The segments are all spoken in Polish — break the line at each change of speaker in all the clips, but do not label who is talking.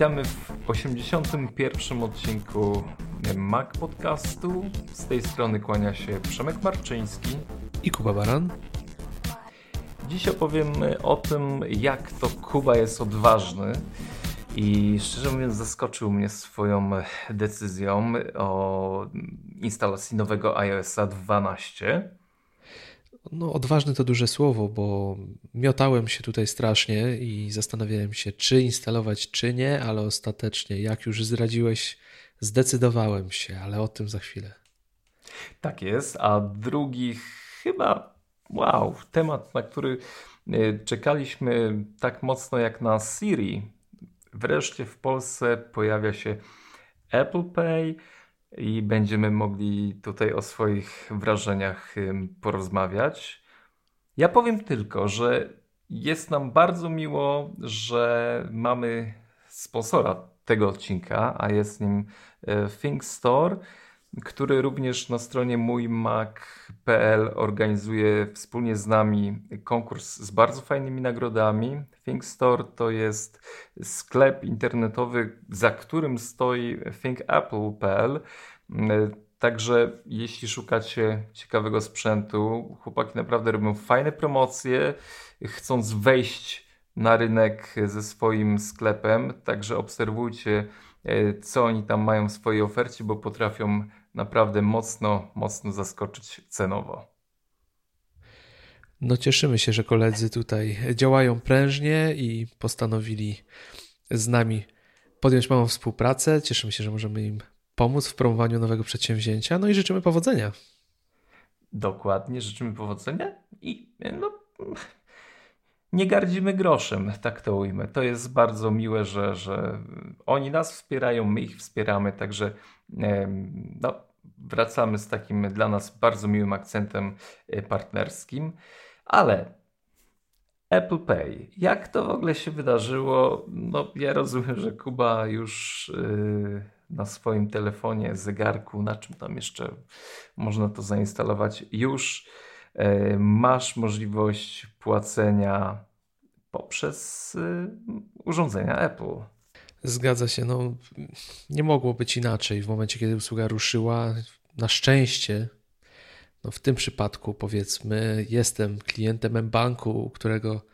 Witamy w 81. odcinku Mac Podcastu. Z tej strony kłania się Przemek Marczyński
i Kuba Baran.
Dziś opowiemy o tym, jak to Kuba jest odważny i szczerze mówiąc zaskoczył mnie swoją decyzją o instalacji nowego iOSa 12.
No, odważny to duże słowo, bo miotałem się tutaj strasznie i zastanawiałem się, czy instalować, czy nie, ale ostatecznie, jak już zdradziłeś, zdecydowałem się, ale o tym za chwilę.
Tak jest, a drugi chyba, wow, temat, na który e, czekaliśmy tak mocno jak na Siri. Wreszcie w Polsce pojawia się Apple Pay i będziemy mogli tutaj o swoich wrażeniach porozmawiać. Ja powiem tylko, że jest nam bardzo miło, że mamy sponsora tego odcinka, a jest nim e, Think Store, który również na stronie mójmac.pl organizuje wspólnie z nami konkurs z bardzo fajnymi nagrodami. Think Store to jest sklep internetowy, za którym stoi thinkapple.pl. Także jeśli szukacie ciekawego sprzętu, chłopaki naprawdę robią fajne promocje, chcąc wejść na rynek ze swoim sklepem, także obserwujcie, e, co oni tam mają w swojej ofercie, bo potrafią naprawdę mocno, mocno zaskoczyć cenowo.
No cieszymy się, że koledzy tutaj działają prężnie i postanowili z nami podjąć małą współpracę. Cieszymy się, że możemy im pomóc w promowaniu nowego przedsięwzięcia. No i życzymy powodzenia.
Dokładnie, życzymy powodzenia i no, nie gardzimy groszem, tak to ujmę. To jest bardzo miłe, że, że oni nas wspierają, my ich wspieramy, także no, wracamy z takim dla nas bardzo miłym akcentem e, partnerskim. Ale Apple Pay, jak to w ogóle się wydarzyło? No, ja rozumiem, że Kuba już yy, na swoim telefonie, zegarku, na czym tam jeszcze można to zainstalować, już masz możliwość płacenia poprzez yy, urządzenia Apple.
Zgadza się, no nie mogło być inaczej w momencie, kiedy usługa ruszyła. Na szczęście, no w tym przypadku powiedzmy, jestem klientem mBanku, którego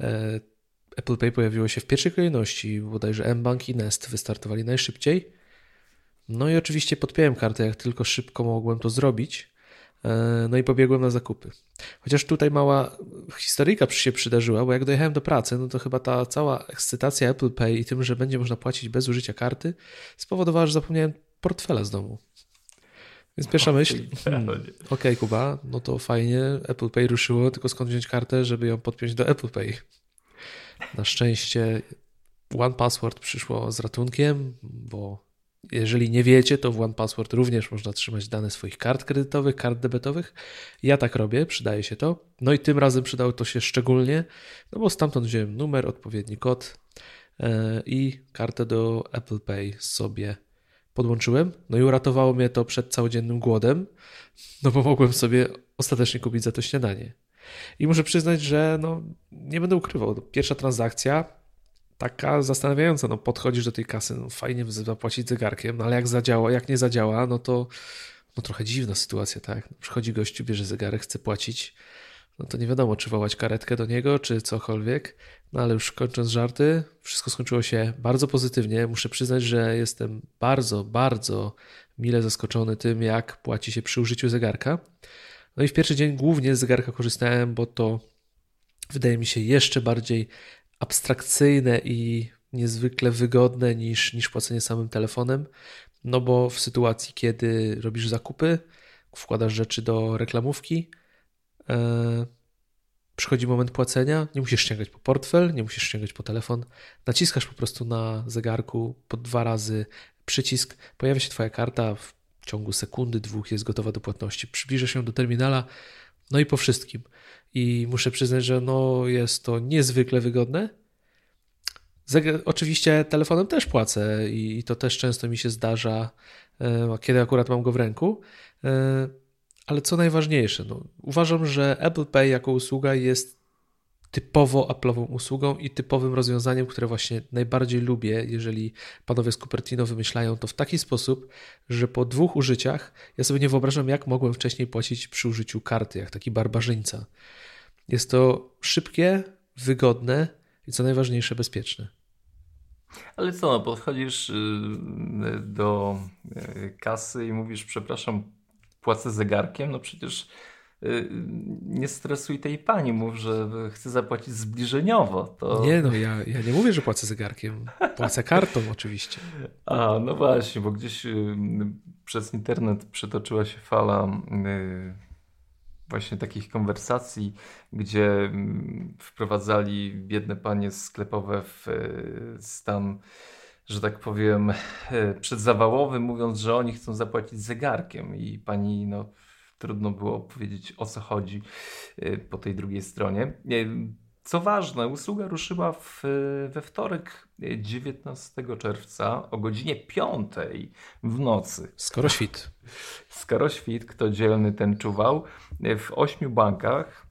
e, Apple Pay pojawiło się w pierwszej kolejności, bodajże mBank i Nest wystartowali najszybciej. No i oczywiście podpiąłem kartę, jak tylko szybko mogłem to zrobić. E, no i pobiegłem na zakupy. Chociaż tutaj mała historyjka się przydarzyła, bo jak dojechałem do pracy, no to chyba ta cała ekscytacja Apple Pay i tym, że będzie można płacić bez użycia karty, spowodowała, że zapomniałem portfela z domu. Więc pierwsza myśl, hmm, okej okay, Kuba, no to fajnie, Apple Pay ruszyło, tylko skąd wziąć kartę, żeby ją podpiąć do Apple Pay? Na szczęście One Password przyszło z ratunkiem, bo jeżeli nie wiecie, to w OnePassword również można trzymać dane swoich kart kredytowych, kart debetowych. Ja tak robię, przydaje się to. No i tym razem przydało to się szczególnie, no bo stamtąd wziąłem numer, odpowiedni kod e, i kartę do Apple Pay sobie podłączyłem. No i uratowało mnie to przed całodziennym głodem, no bo mogłem sobie ostatecznie kupić za to śniadanie. I muszę przyznać, że no, nie będę ukrywał. Pierwsza transakcja taka zastanawiająca. No, podchodzisz do tej kasy, no, fajnie zapłacić zegarkiem, no, ale jak zadziała, jak nie zadziała, no to no, trochę dziwna sytuacja, tak? Przychodzi gościu, bierze zegarek, chce płacić, no to nie wiadomo, czy wołać karetkę do niego, czy cokolwiek. No ale już kończąc żarty, wszystko skończyło się bardzo pozytywnie. Muszę przyznać, że jestem bardzo, bardzo mile zaskoczony tym, jak płaci się przy użyciu zegarka. No i w pierwszy dzień głównie z zegarka korzystałem, bo to wydaje mi się jeszcze bardziej abstrakcyjne i niezwykle wygodne niż, niż płacenie samym telefonem. No bo w sytuacji, kiedy robisz zakupy, wkładasz rzeczy do reklamówki, e, przychodzi moment płacenia, nie musisz sięgać po portfel, nie musisz sięgać po telefon, naciskasz po prostu na zegarku po dwa razy przycisk, pojawia się Twoja karta, w ciągu sekundy, dwóch jest gotowa do płatności. Przybliżasz się do terminala, no i po wszystkim. I muszę przyznać, że no jest to niezwykle wygodne. Oczywiście telefonem też płacę i to też często mi się zdarza, e, kiedy akurat mam go w ręku. E, ale co najważniejsze, no, uważam, że Apple Pay jako usługa jest typowo Apple'ową usługą i typowym rozwiązaniem, które właśnie najbardziej lubię, jeżeli panowie z Cupertino wymyślają to w taki sposób, że po dwóch użyciach ja sobie nie wyobrażam, jak mogłem wcześniej płacić przy użyciu karty, jak taki barbarzyńca. Jest to szybkie, wygodne i co najważniejsze, bezpieczne.
Ale co, no, podchodzisz y, do y, kasy i mówisz, przepraszam, płacę zegarkiem? No przecież nie stresuj tej pani, mów, że chce zapłacić zbliżeniowo. To...
Nie, no ja, ja nie mówię, że płacę zegarkiem. Płacę kartą oczywiście.
A, no właśnie, bo gdzieś przez internet przetoczyła się fala właśnie takich konwersacji, gdzie mm, wprowadzali biedne panie sklepowe w stan, że tak powiem, przedzawałowy, mówiąc, że oni chcą zapłacić zegarkiem i pani, no, trudno było powiedzieć o co chodzi e, po tej drugiej stronie. Co ważne, usługa ruszyła w, we wtorek 19 czerwca o godzinie 5 w nocy.
Skoro świt.
Skoro świt, kto dzielny ten czuwał. W ośmiu bankach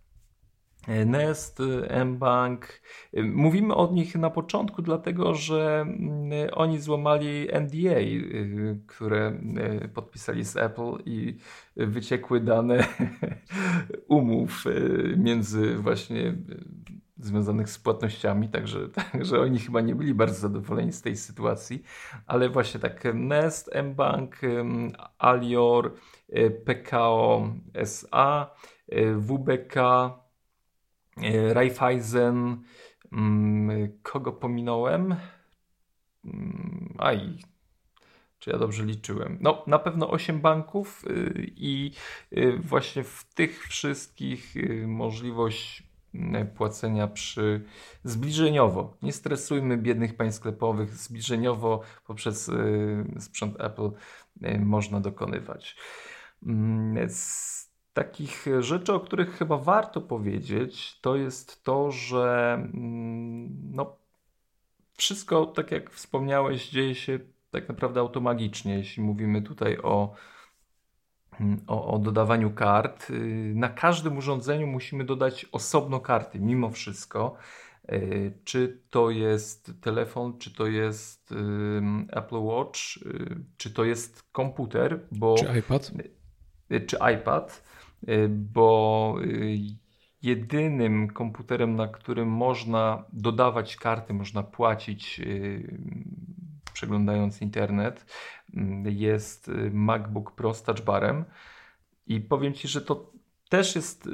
Nest, mBank. Mówimy o nich na początku, dlatego że mm, oni złamali NDA, które podpisali z Apple i wyciekły dane umów między właśnie związanych z płatnościami, także, także oni chyba nie byli bardzo zadowoleni z tej sytuacji, ale właśnie tak Nest, mBank, Alior, e, PKO SA, e, WBK, e, Raiffeisen, mm, kogo pominąłem? Mm, aj, czy ja dobrze liczyłem? No, na pewno 8 banków y, i y, właśnie w tych wszystkich y, możliwość płacenia przy zbliżeniowo. Nie stresujmy biednych państw sklepowych. Zbliżeniowo poprzez sprzęt Apple można dokonywać. Mm, takich rzeczy, o których chyba warto powiedzieć, to jest to, że mm, no, wszystko, tak jak wspomniałeś, dzieje się tak naprawdę automagicznie, jeśli mówimy tutaj o o, o, dodawaniu kart. Y, na każdym urządzeniu musimy dodać osobno karty, mimo wszystko. Y, czy to jest telefon, czy to jest Apple Watch, y, czy to jest komputer,
bo. Czy iPad?
Czy iPad, bo jedynym komputerem, na którym można dodawać karty, można płacić przeglądając internet, jest y, MacBook Pro z touchbarem i powiem Ci, że to też jest y,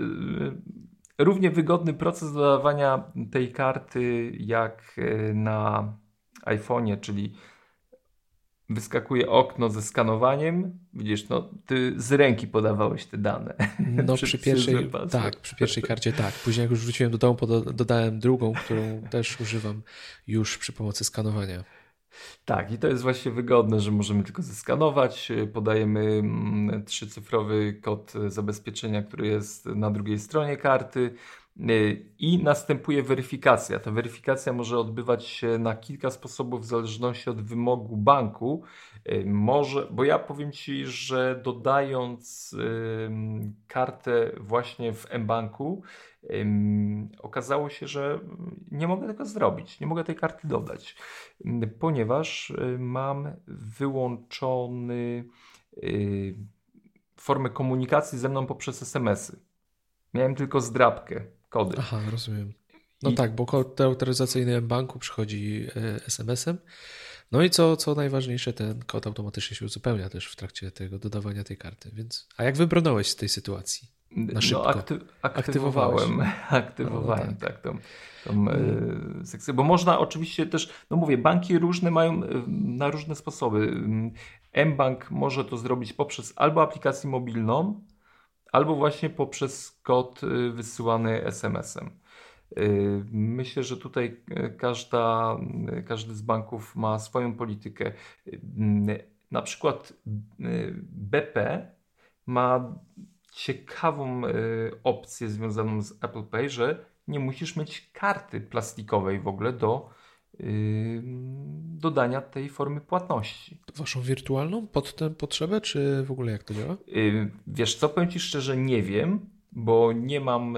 równie wygodny proces dodawania tej karty jak y, na iPhone'ie, czyli wyskakuje okno ze skanowaniem. Widzisz, no ty z ręki podawałeś te dane.
No przy, przy pierwszej, tak, przy pierwszej karcie tak. Później jak już wróciłem do domu, dodałem drugą, którą też używam już przy pomocy skanowania.
Tak, i to jest właśnie wygodne, że możemy tylko zeskanować. Podajemy mm, trzycyfrowy kod zabezpieczenia, który jest na drugiej stronie karty i następuje weryfikacja. Ta weryfikacja może odbywać się na kilka sposobów w zależności od wymogu banku. Może, bo ja powiem Ci, że dodając kartę właśnie w mBanku, okazało się, że nie mogę tego zrobić, nie mogę tej karty dodać, ponieważ y, mam wyłączony y, formę komunikacji ze mną poprzez SMS-y. Miałem tylko zdrabkę, kody.
Aha, rozumiem. No I... tak, bo kod autoryzacyjny banku przychodzi y, SMS-em. No i co, co najważniejsze, ten kod automatycznie się uzupełnia też w trakcie tego dodawania tej karty. Więc, a jak wybrnąłeś z tej sytuacji?
Na no, szybko. No, akty aktywowałem, aktywowałem no, tak. tak tą, tą hmm. sekcję, bo można oczywiście też, no mówię, banki różne mają e, na różne sposoby. mBank może to zrobić poprzez albo aplikację mobilną, albo właśnie poprzez kod e, wysyłany SMS-em. Myślę, że tutaj każda, każdy z banków ma swoją politykę. Na przykład BP ma ciekawą y, opcję związaną z Apple Pay, że nie musisz mieć karty plastikowej w ogóle do y, dodania tej formy płatności.
Waszą wirtualną pod tę potrzebę, czy w ogóle jak to działa?
Wiesz co, powiem Ci szczerze, nie wiem, bo nie mam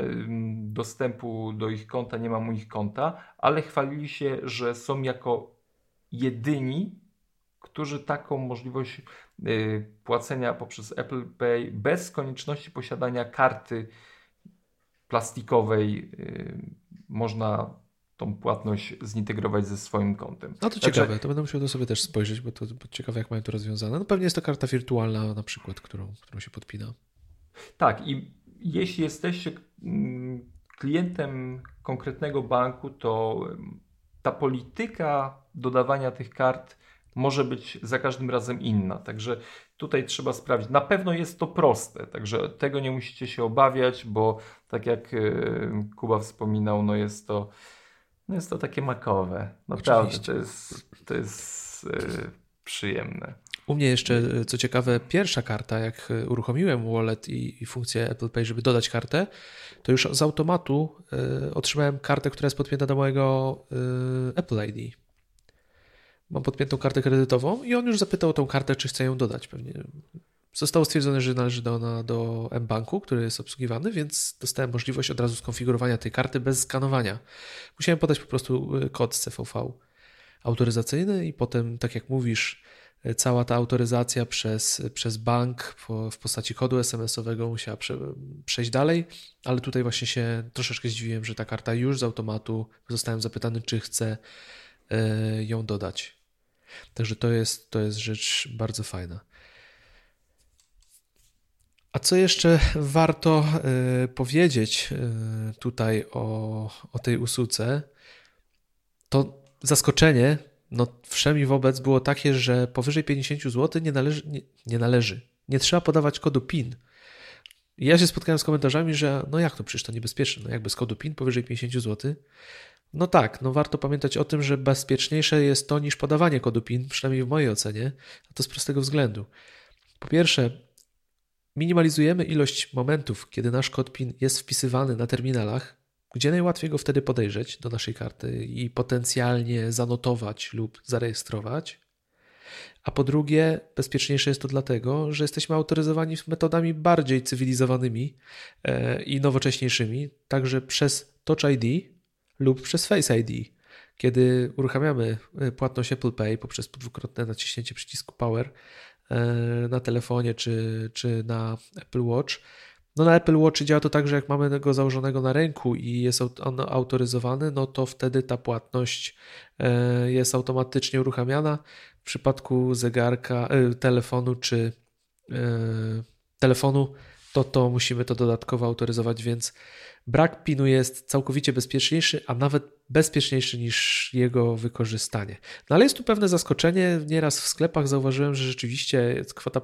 dostępu do ich konta, nie mam u ich konta, ale chwalili się, że są jako jedyni, którzy taką możliwość y, płacenia poprzez Apple Pay bez konieczności posiadania karty plastikowej y, można tą płatność zintegrować ze swoim kontem.
No to Także... ciekawe, to będę musiał to sobie też spojrzeć, bo to ciekawe jak mają to rozwiązane. No pewnie jest to karta wirtualna na przykład, którą, którą się podpina.
Tak i jeśli jesteście mm, klientem konkretnego banku, to ta polityka dodawania tych kart może być za każdym razem inna. Także tutaj trzeba sprawdzić. Na pewno jest to proste, także tego nie musicie się obawiać, bo tak jak Kuba wspominał, no jest to, no jest to takie makowe. Naprawdę, to jest, to jest yy, przyjemne.
U mnie jeszcze, e, co ciekawe, pierwsza karta, jak uruchomiłem wallet i, i funkcję Apple Pay, żeby dodać kartę, to już z automatu y, otrzymałem kartę, która jest podpięta do mojego y, Apple ID mam podpiętą kartę kredytową i on już zapytał o tą kartę, czy chcę ją dodać. Pewnie zostało stwierdzone, że należy do ona do mBanku, który jest obsługiwany, więc dostałem możliwość od razu skonfigurowania tej karty bez skanowania. Musiałem podać po prostu y, kod CVV autoryzacyjny i potem, tak jak mówisz, y, cała ta autoryzacja przez, przez bank w postaci kodu SMS-owego musiała prze, przejść dalej, ale tutaj właśnie się troszeczkę zdziwiłem, że ta karta już z automatu zostałem zapytany, czy chcę y, ją dodać. Także to jest, to jest rzecz bardzo fajna. A co jeszcze warto y, powiedzieć y, tutaj o, o tej usłudze, to zaskoczenie, no wszemi wobec było takie, że powyżej 50 zł nie należy, nie, nie należy. Nie trzeba podawać kodu PIN. I ja się spotkałem z komentarzami, że no jak to, przecież to niebezpieczne, no jakby z kodu PIN powyżej 50 zł. No tak, no warto pamiętać o tym, że bezpieczniejsze jest to niż podawanie kodu PIN, przynajmniej w mojej ocenie, a to z prostego względu. Po pierwsze, minimalizujemy ilość momentów, kiedy nasz kod PIN jest wpisywany na terminalach, gdzie najłatwiej go wtedy podejrzeć do naszej karty i potencjalnie zanotować lub zarejestrować. A po drugie, bezpieczniejsze jest to dlatego, że jesteśmy autoryzowani metodami bardziej cywilizowanymi e, i nowocześniejszymi, także przez Touch ID, lub przez Face ID. Kiedy uruchamiamy e, płatność Apple Pay poprzez dwukrotne naciśnięcie przycisku Power na telefonie czy, czy na Apple Watch, no na Apple Watch działa to tak, że jak mamy go założonego na ręku i jest on autoryzowany, no to wtedy ta płatność e, jest automatycznie uruchamiana. W przypadku zegarka, telefonu czy telefonu, to to musimy to dodatkowo autoryzować, więc Brak pinu jest całkowicie bezpieczniejszy, a nawet bezpieczniejszy niż jego wykorzystanie. No ale jest tu pewne zaskoczenie. Nieraz w sklepach zauważyłem, że rzeczywiście kwota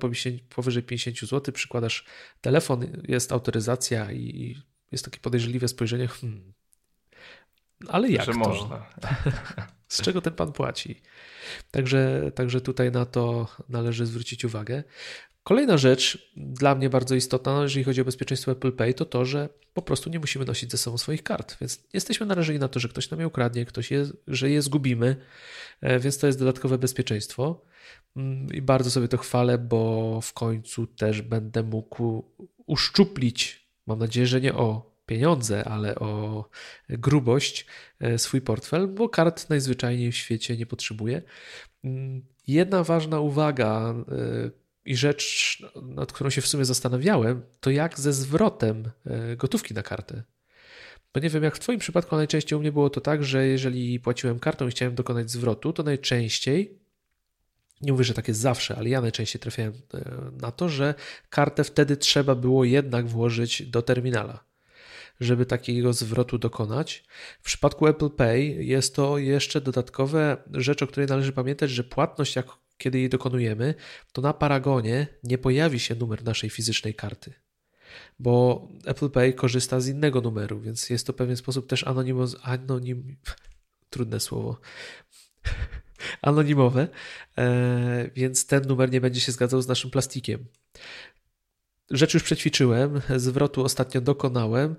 powyżej 50 zł, przykładasz telefon, jest autoryzacja i jest takie podejrzliwe spojrzenie. Hmm, ale jak że to? można. Z czego ten pan płaci? Także, także tutaj na to należy zwrócić uwagę. Kolejna rzecz dla mnie bardzo istotna, jeżeli chodzi o bezpieczeństwo Apple Pay, to to, że po prostu nie musimy nosić ze sobą swoich kart. Więc jesteśmy narażeni na to, że ktoś nam je ukradnie, ktoś je, że je zgubimy, e, więc to jest dodatkowe bezpieczeństwo. Mm, I bardzo sobie to chwalę, bo w końcu też będę mógł uszczuplić, mam nadzieję, że nie o pieniądze, ale o grubość e, swój portfel, bo kart najzwyczajniej w świecie nie potrzebuję. Mm, jedna ważna uwaga, e, i rzecz, nad którą się w sumie zastanawiałem, to jak ze zwrotem e, gotówki na kartę. Bo nie wiem, jak w Twoim przypadku, najczęściej u mnie było to tak, że jeżeli płaciłem kartą i chciałem dokonać zwrotu, to najczęściej, nie mówię, że tak jest zawsze, ale ja najczęściej trafiałem e, na to, że kartę wtedy trzeba było jednak włożyć do terminala, żeby takiego zwrotu dokonać. W przypadku Apple Pay jest to jeszcze dodatkowe rzecz, o której należy pamiętać, że płatność, jak kiedy jej dokonujemy, to na paragonie nie pojawi się numer naszej fizycznej karty. Bo Apple Pay korzysta z innego numeru, więc jest to w pewien sposób też anonimoz, anonim, trudne słowo, anonimowe, e, więc ten numer nie będzie się zgadzał z naszym plastikiem. Rzecz już przećwiczyłem, zwrotu ostatnio dokonałem. E,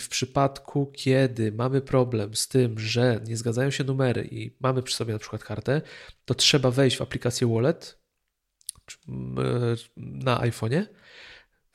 w przypadku, kiedy mamy problem z tym, że nie zgadzają się numery i mamy przy sobie na przykład kartę, to trzeba wejść w aplikację Wallet na iPhone'ie,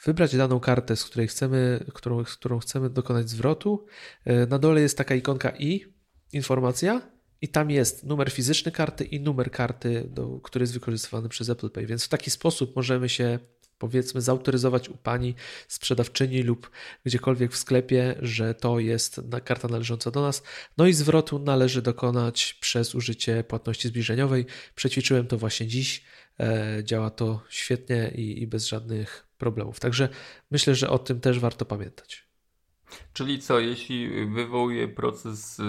wybrać daną kartę, z której chcemy, którą, z którą chcemy dokonać zwrotu. E, na dole jest taka ikonka i, informacja, i tam jest numer fizyczny karty i numer karty, do, który jest wykorzystywany przez Apple Pay. Więc w taki sposób możemy się powiedzmy zautoryzować u pani sprzedawczyni lub gdziekolwiek w sklepie, że to jest karta należąca do nas. No i zwrotu należy dokonać przez użycie płatności zbliżeniowej. Przećwiczyłem to właśnie dziś. E, działa to świetnie i, i bez żadnych problemów. Także myślę, że o tym też warto pamiętać.
Czyli co, jeśli wywołuję proces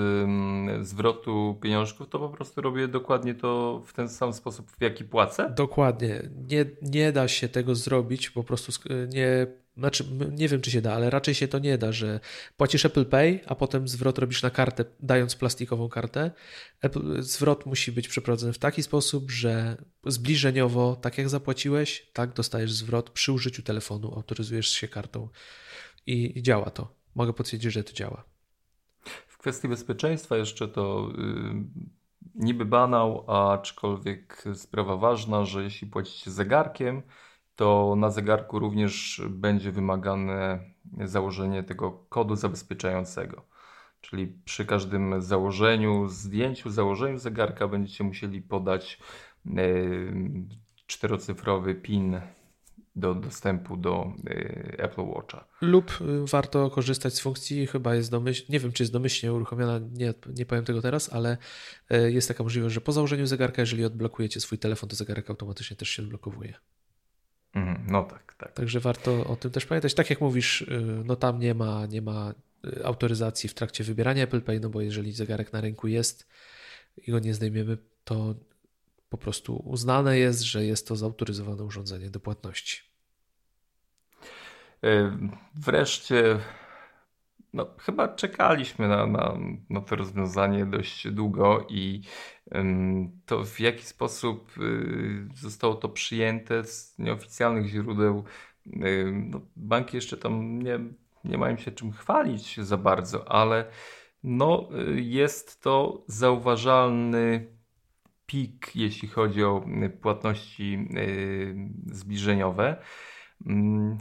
zwrotu pieniążków, to po prostu robię dokładnie to w ten sam sposób, w jaki płacę?
Dokładnie. Nie, nie da się tego zrobić, po prostu nie, znaczy nie wiem czy się da, ale raczej się to nie da, że płacisz Apple Pay, a potem zwrot robisz na kartę, dając plastikową kartę. Apple, zwrot musi być przeprowadzony w taki sposób, że zbliżeniowo, tak jak zapłaciłeś, tak dostajesz zwrot przy użyciu telefonu, autoryzujesz się kartą i, i działa to mogę potwierdzić, że to działa.
W kwestii bezpieczeństwa jeszcze to yy, niby banał, aczkolwiek sprawa ważna, że jeśli płacicie zegarkiem, to na zegarku również będzie wymagane założenie tego kodu zabezpieczającego. Czyli przy każdym założeniu, zdjęciu, założeniu zegarka będziecie musieli podać yy, czterocyfrowy PIN do dostępu do y, Apple Watcha.
Lub y, warto korzystać z funkcji, chyba jest domyślnie, nie wiem czy jest domyślnie uruchomiona, nie, nie powiem tego teraz, ale y, jest taka możliwość, że po założeniu zegarka, jeżeli odblokujecie swój telefon, to zegarek automatycznie też się odblokowuje.
Mm, no tak, tak.
Także warto o tym też pamiętać. Tak jak mówisz, no tam nie ma, nie ma autoryzacji w trakcie wybierania Apple Pay, no bo jeżeli zegarek na rynku jest i go nie zdejmiemy, to po prostu uznane jest, że jest to zautoryzowane urządzenie do płatności.
E, wreszcie, no, chyba czekaliśmy na, na, na to rozwiązanie dość długo i to w jaki sposób y, zostało to przyjęte z nieoficjalnych źródeł. No, banki jeszcze tam nie, nie mają się czym chwalić za bardzo, ale no, y, jest to zauważalny pik, jeśli chodzi o y, płatności y, zbliżeniowe. Mm,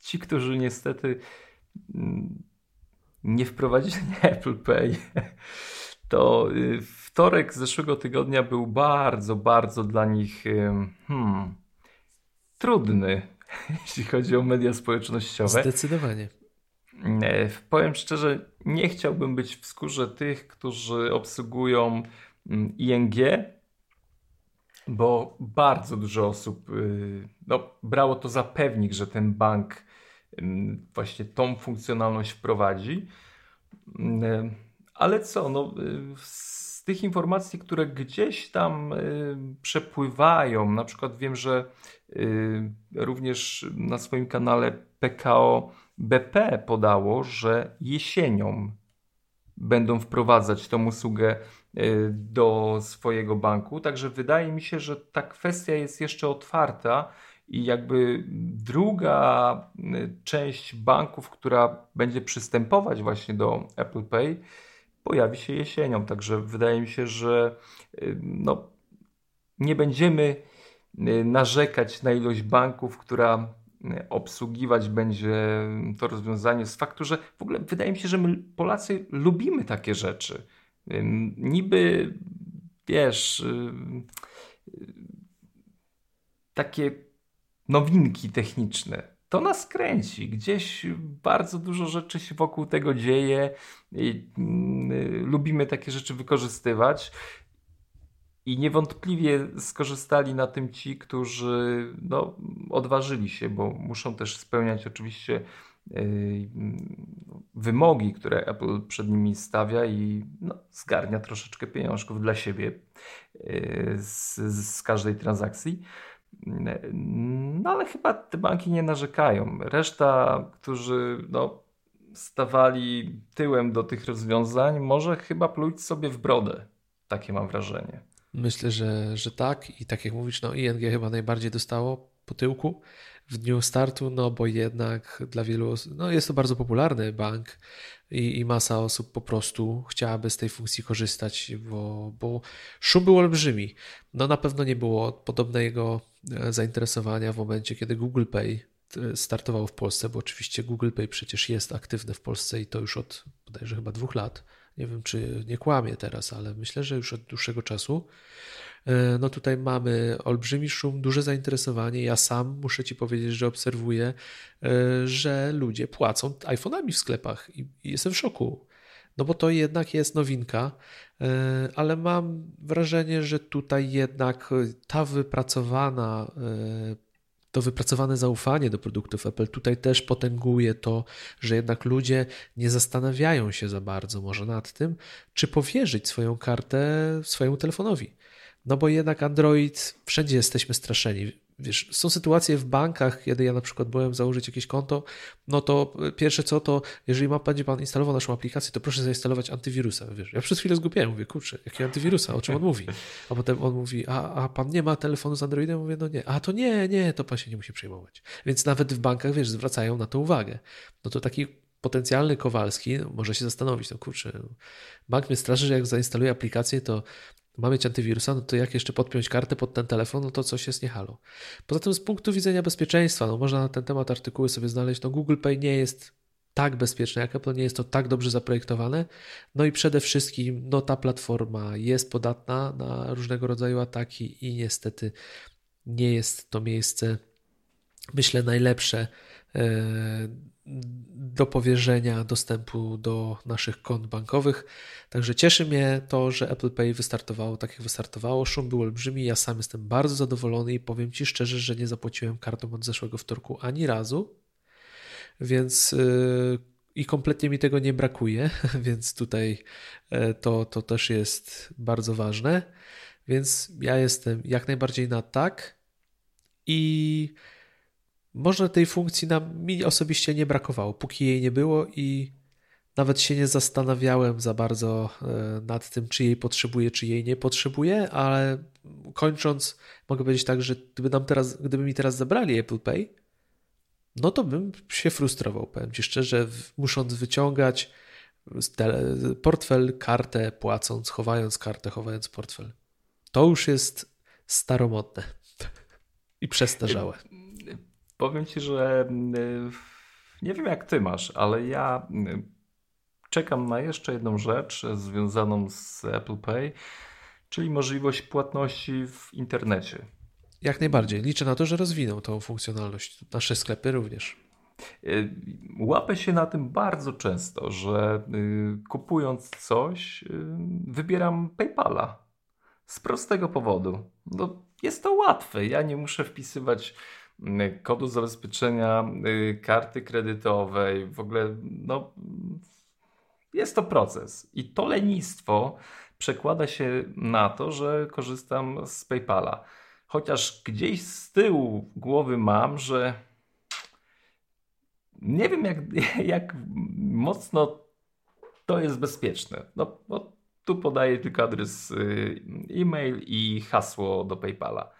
ci, którzy niestety mm, nie wprowadzili Apple Pay, to y, wtorek zeszłego tygodnia był bardzo, bardzo dla nich hmm, trudny, jeśli chodzi o media społecznościowe.
Zdecydowanie.
Powiem szczerze, nie chciałbym być w skórze tych, którzy obsługują ING, bo bardzo dużo osób y, no, brało to za pewnik, że ten bank mm, właśnie tą funkcjonalność wprowadzi. Mm, ale co, no, y, z tych informacji, które gdzieś tam y, przepływają, na przykład wiem, że również na swoim kanale PKO BP podało, że jesienią będą wprowadzać tą usługę Y, do swojego banku. Także wydaje mi się, że ta kwestia jest jeszcze otwarta i jakby druga y, część banków, która będzie przystępować właśnie do Apple Pay, pojawi się jesienią. Także wydaje mi się, że y, no, nie będziemy narzekać na ilość banków, która obsługiwać będzie to rozwiązanie z faktu, że w ogóle wydaje mi się, że my Polacy lubimy takie rzeczy. Niby, wiesz, takie nowinki techniczne. To nas kręci. Gdzieś bardzo dużo rzeczy się wokół tego dzieje. Lubimy takie rzeczy wykorzystywać. I niewątpliwie skorzystali na tym ci, którzy no, odważyli się, bo muszą też spełniać oczywiście wymogi, które Apple przed nimi stawia i no, zgarnia troszeczkę pieniążków dla siebie yy, z, z każdej transakcji. No ale chyba te banki nie narzekają. Reszta, którzy no, stawali tyłem do tych rozwiązań, może chyba pluć sobie w brodę. Takie mam wrażenie.
Myślę, że, że tak i tak jak mówisz, no ING chyba najbardziej dostało po tyłku w dniu startu, no bo jednak dla wielu osób, no jest to bardzo popularny bank i, i masa osób po prostu chciałaby z tej funkcji korzystać, bo, bo szum był olbrzymi. No na pewno nie było podobnego e, zainteresowania w momencie, kiedy Google Pay startowało w Polsce, bo oczywiście Google Pay przecież jest aktywny w Polsce i to już od bodajże chyba dwóch lat. Nie wiem, czy nie kłamie teraz, ale myślę, że już od dłuższego czasu. E, no tutaj mamy olbrzymi szum, duże zainteresowanie. Ja sam muszę Ci powiedzieć, że obserwuję, e, że ludzie płacą iPhone'ami w sklepach i jestem w szoku. No bo to jednak jest nowinka, e, ale mam wrażenie, że tutaj jednak ta wypracowana to wypracowane zaufanie do produktów Apple tutaj też potęguje to, że jednak ludzie nie zastanawiają się za bardzo może nad tym, czy powierzyć swoją kartę swojemu telefonowi. No bo jednak Android, wszędzie jesteśmy straszeni. Wiesz, są sytuacje w bankach, kiedy ja na przykład byłem założyć jakieś konto, no to pierwsze co to, jeżeli ma, będzie pan instalował naszą aplikację, to proszę zainstalować antywirusa. Wiesz, ja przez chwilę zgubiłem, mówię, kurczę, jakiego antywirusa, o czym on mówi? A potem on mówi, a, a pan nie ma telefonu z Androidem? Mówię, no nie. A to nie, nie, to pan się nie musi przejmować. Więc nawet w bankach, wiesz, zwracają na to uwagę. No to taki potencjalny Kowalski może się zastanowić, no kurczę, bank mnie straszy, że jak zainstaluję aplikację, to ma mieć antywirusa, no to jak jeszcze podpiąć kartę pod ten telefon, no to coś jest nie halo. Poza tym z punktu widzenia bezpieczeństwa, no można na ten temat artykuły sobie znaleźć, no Google Pay nie jest tak bezpieczne jak Apple, nie jest to tak dobrze zaprojektowane. No i przede wszystkim no ta platforma jest podatna na różnego rodzaju ataki i niestety nie jest to miejsce, myślę, najlepsze e, do powierzenia dostępu do naszych kont bankowych. Także cieszy mnie to, że Apple Pay wystartowało tak jak wystartowało. Szum był olbrzymi, ja sam jestem bardzo zadowolony i powiem Ci szczerze, że nie zapłaciłem kartą od zeszłego wtorku ani razu, więc yy, i kompletnie mi tego nie brakuje, więc tutaj yy, to, to też jest bardzo ważne. Więc ja jestem jak najbardziej na tak i może tej funkcji nam, mi osobiście nie brakowało, póki jej nie było i nawet się nie zastanawiałem za bardzo e, nad tym, czy jej potrzebuję, czy jej nie potrzebuję, ale kończąc, mogę powiedzieć tak, że gdyby, nam teraz, gdyby mi teraz zabrali Apple Pay, no to bym się frustrował, powiem Ci szczerze, musząc wyciągać portfel, kartę, płacąc, chowając kartę, chowając portfel. To już jest staromodne i przestarzałe.
Powiem ci, że y, nie wiem jak ty masz, ale ja y, czekam na jeszcze jedną rzecz związaną z Apple Pay, czyli możliwość płatności w internecie.
Jak najbardziej. Liczę na to, że rozwiną tą funkcjonalność. Nasze sklepy również.
Y, łapę się na tym bardzo często, że kupując coś, wybieram PayPala. Z prostego powodu. No, jest to łatwe. Ja nie muszę wpisywać Y, kodu zabezpieczenia karty kredytowej, w ogóle no, jest to proces. I to lenistwo przekłada się na to, że korzystam z PayPala. Chociaż gdzieś z tyłu głowy mam, że nie wiem, jak, jak mocno to jest bezpieczne. No, bo tu podaję tylko adres y, e-mail i hasło do PayPala.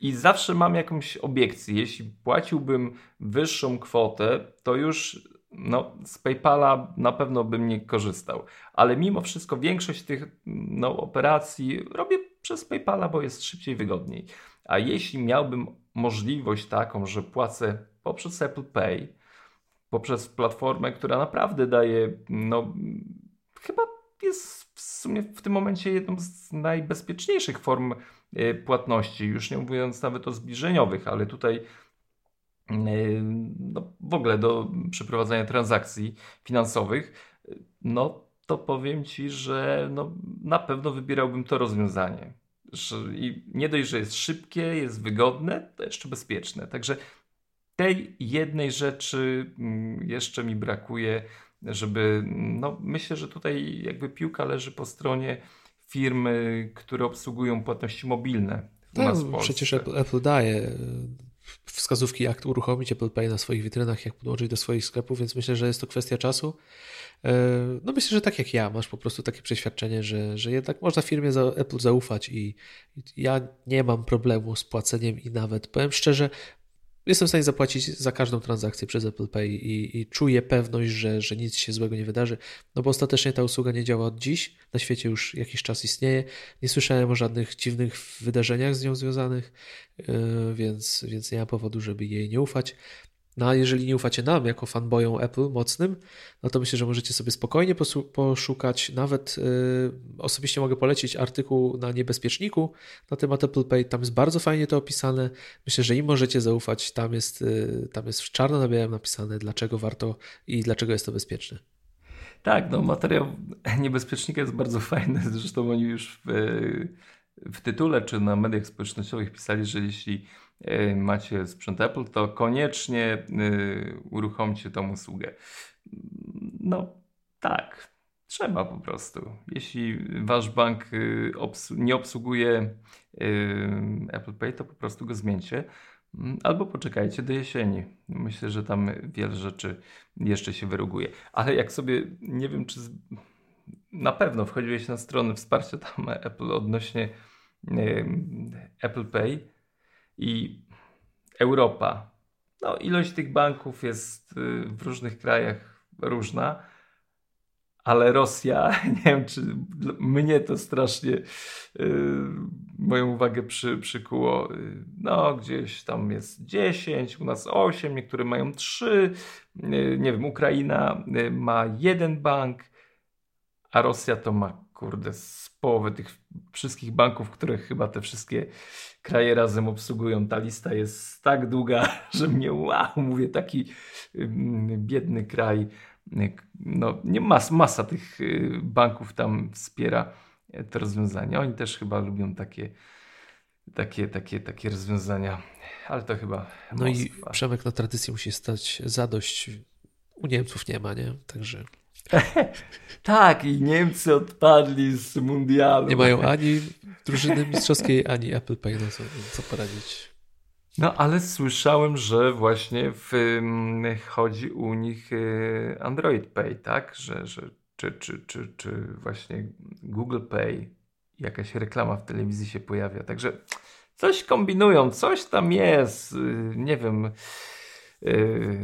I zawsze mam jakąś obiekcję. Jeśli płaciłbym wyższą kwotę, to już no, z PayPala na pewno bym nie korzystał. Ale mimo wszystko większość tych no, operacji robię przez PayPala, bo jest szybciej, wygodniej. A jeśli miałbym możliwość taką, że płacę poprzez Apple Pay, poprzez platformę, która naprawdę daje, no, chyba jest w sumie w tym momencie jedną z najbezpieczniejszych form płatności, już nie mówiąc nawet o zbliżeniowych, ale tutaj y, no, w ogóle do przeprowadzania transakcji finansowych, no to powiem Ci, że no, na pewno wybierałbym to rozwiązanie. I nie dość, że jest szybkie, jest wygodne, to jeszcze bezpieczne. Także tej jednej rzeczy mm, jeszcze mi brakuje, żeby, no myślę, że tutaj jakby piłka leży po stronie firmy, które obsługują płatności mobilne.
No, przecież Apple, Apple daje e, wskazówki, jak uruchomić Apple Pay na swoich witrynach, jak podłączyć do swoich sklepów, więc myślę, że jest to kwestia czasu. E, no myślę, że tak jak ja, masz po prostu takie przeświadczenie, że, że jednak można firmie za Apple zaufać i ja nie mam problemu z płaceniem i nawet, powiem szczerze, jestem w stanie zapłacić za każdą transakcję przez Apple Pay i, i, czuję pewność, że, że nic się złego nie wydarzy, no bo ostatecznie ta usługa nie działa od dziś, na świecie już jakiś czas istnieje, nie słyszałem o żadnych dziwnych wydarzeniach z nią związanych, yy, więc, więc nie ma powodu, żeby jej nie ufać. No a jeżeli nie ufacie nam jako fanboyom Apple mocnym, no to myślę, że możecie sobie spokojnie poszukać. Nawet yy, osobiście mogę polecić artykuł na Niebezpieczniku na temat Apple Pay. Tam jest bardzo fajnie to opisane. Myślę, że im możecie zaufać. Tam jest, yy, tam jest w czarno na białym napisane, dlaczego warto i dlaczego jest to bezpieczne.
Tak, no materiał Niebezpiecznika jest bardzo fajny. Zresztą oni już w, w tytule czy na mediach społecznościowych pisali, że jeśli macie sprzęt Apple, to koniecznie e, uruchomcie tą usługę. No tak, trzeba po prostu. Jeśli wasz bank e, nie obsługuje Apple Pay, to po prostu go zmieńcie. Mm, albo poczekajcie do jesieni. Myślę, że tam wiele rzeczy jeszcze się wyruguje. Ale jak sobie, nie wiem czy z... na pewno wchodziłeś na stronę wsparcia tam Apple odnośnie Apple Pay, i Europa. No, ilość tych banków jest y, w różnych krajach różna, ale Rosja, nie wiem, czy mnie to strasznie yy, moją uwagę przy, przykuło. Y, no, gdzieś tam jest 10, u nas 8, niektóre mają 3. Yy, nie wiem, Ukraina ma jeden bank, a Rosja to ma, kurde, z połowy tych wszystkich banków, które chyba te wszystkie kraje razem obsługują. Ta lista jest tak długa, że mnie wow, mówię, taki biedny kraj. No, nie mas, masa tych y, banków tam wspiera te rozwiązania. Oni też chyba lubią takie, takie, takie, takie rozwiązania, ale to chyba.
No Moskwa. i Przemek na tradycji musi stać zadość. U Niemców nie ma, nie? Także.
tak, i Niemcy odpadli z mundialu.
Nie mają ani drużyny mistrzowskiej, ani Apple Pay, no co, co poradzić.
No, ale słyszałem, że właśnie w, chodzi u nich y, Android Pay, tak? Że, że, czy, czy, czy, czy właśnie Google Pay, jakaś reklama w telewizji się pojawia. Także coś kombinują, coś tam jest. Y, nie wiem Y,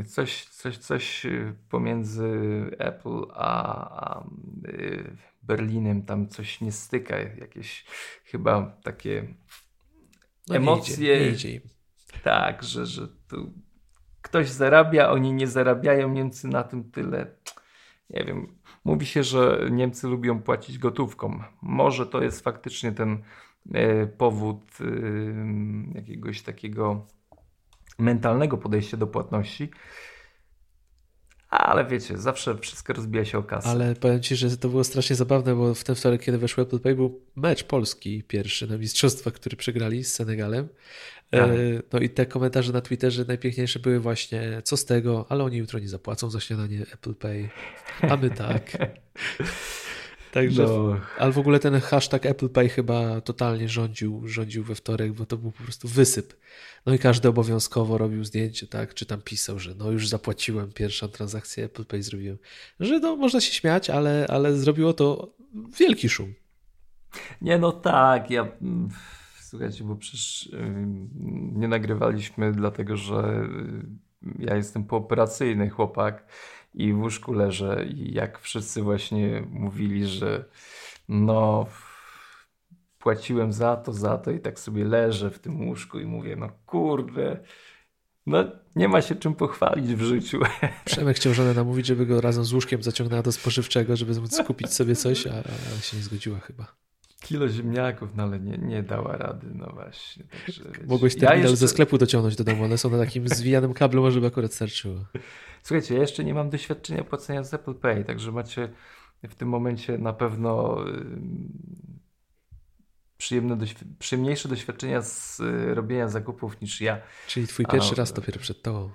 coś, coś, coś pomiędzy Apple a, a y, Berlinem tam coś nie styka, jakieś chyba takie no emocje. Nie idzie, nie idzie. Tak, że, że tu ktoś zarabia, oni nie zarabiają, Niemcy na tym tyle. Nie wiem. Mówi się, że Niemcy lubią płacić gotówką. Może to jest faktycznie ten y, powód jakiegoś takiego mentalnego podejścia do płatności. Ale wiecie, zawsze wszystko rozbija się o kasę.
Ale powiem Ci, że to było strasznie zabawne, bo w ten wtorek, kiedy weszł Apple Pay, był mecz Polski pierwszy na mistrzostwa, który przegrali z Senegalem. E, tak. No i te komentarze na Twitterze najpiękniejsze były właśnie, co z tego, ale oni jutro nie zapłacą za śniadanie Apple Pay, a my tak. Także, no. ale w ogóle ten hashtag Apple Pay chyba totalnie rządził, rządził we wtorek, bo to był po prostu wysyp. No i każdy obowiązkowo robił zdjęcie, tak, czy tam pisał, że no już zapłaciłem pierwszą transakcję Apple Pay zrobiłem. Że no można się śmiać, ale, ale zrobiło to wielki szum.
Nie, no tak, ja słuchajcie, bo przecież nie nagrywaliśmy dlatego, że ja jestem pooperacyjny chłopak i w łóżku leżę i jak wszyscy właśnie mówili, że no płaciłem za to, za to i tak sobie leżę w tym łóżku i mówię, no kurde, no nie ma się czym pochwalić w życiu.
Przemek chciał żonę namówić, żeby go razem z łóżkiem zaciągnęła do spożywczego, żeby móc kupić sobie coś, a, a się nie zgodziła chyba.
Kilo ziemniaków, no ale nie, nie dała rady, no właśnie. Także,
Mogłeś terminal ja jeszcze... ze sklepu dociągnąć do domu, one są na takim zwijanym kablu, może by akurat starczyło.
Słuchajcie, ja jeszcze nie mam doświadczenia płacenia z Apple Pay, także macie w tym momencie na pewno przyjemne, przyjemniejsze doświadczenia z y, robienia zakupów niż ja.
Czyli twój pierwszy A, raz dopiero przed tobą.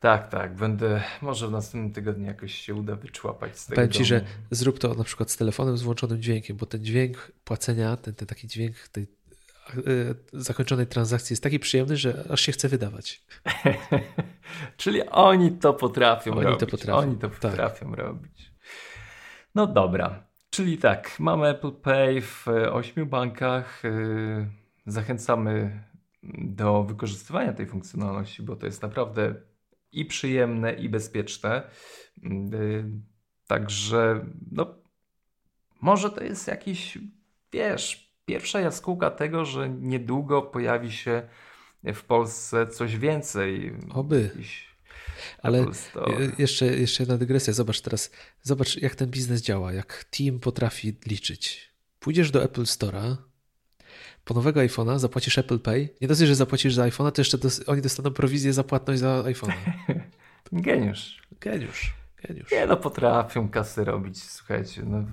Tak, tak. Będę, może w następnym tygodniu jakoś się uda wyczłapać z tego
Powiem Ci, że zrób to na przykład z telefonem z włączonym dźwiękiem, bo ten dźwięk płacenia, ten, ten taki dźwięk tej yy, zakończonej transakcji jest taki przyjemny, że aż się chce wydawać.
Czyli oni to potrafią oni robić. To potrafią. Oni to tak. potrafią tak. robić. No dobra. Czyli tak, mamy Apple Pay w ośmiu bankach. Yy, zachęcamy do wykorzystywania tej funkcjonalności, bo to jest naprawdę i przyjemne, i bezpieczne. Y, także, no, może to jest jakiś, wiesz, pierwsza jaskółka tego, że niedługo pojawi się w Polsce coś więcej.
Oby. Ale jeszcze, jeszcze jedna dygresja. Zobacz teraz, zobacz jak ten biznes działa, jak team potrafi liczyć. Pójdziesz do Apple Store'a, po nowego iPhone'a zapłacisz Apple Pay. Nie dosyć, że zapłacisz za iPhone'a, to jeszcze dos- oni dostaną prowizję za płatność za iPhone'a.
Geniusz.
Geniusz. Geniusz.
Nie no, potrafią kasy robić, słuchajcie. No,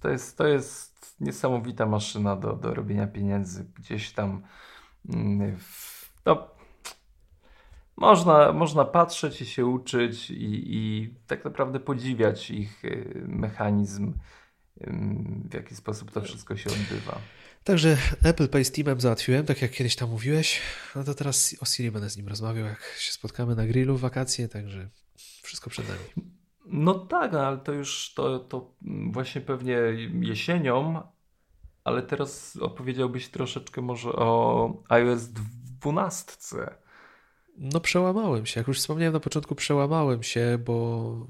to, jest, to jest niesamowita maszyna do, do robienia pieniędzy. Gdzieś tam mm, no, można, można patrzeć i się uczyć i, i tak naprawdę podziwiać ich y, mechanizm, w jaki sposób to wszystko się odbywa.
Także Apple Pay z Teamem załatwiłem, tak jak kiedyś tam mówiłeś. No to teraz o Siri będę z nim rozmawiał, jak się spotkamy na grillu w wakacje, także wszystko przed nami.
No tak, ale to już to, to właśnie pewnie jesienią, ale teraz opowiedziałbyś troszeczkę może o iOS 12.
No przełamałem się, jak już wspomniałem na początku, przełamałem się, bo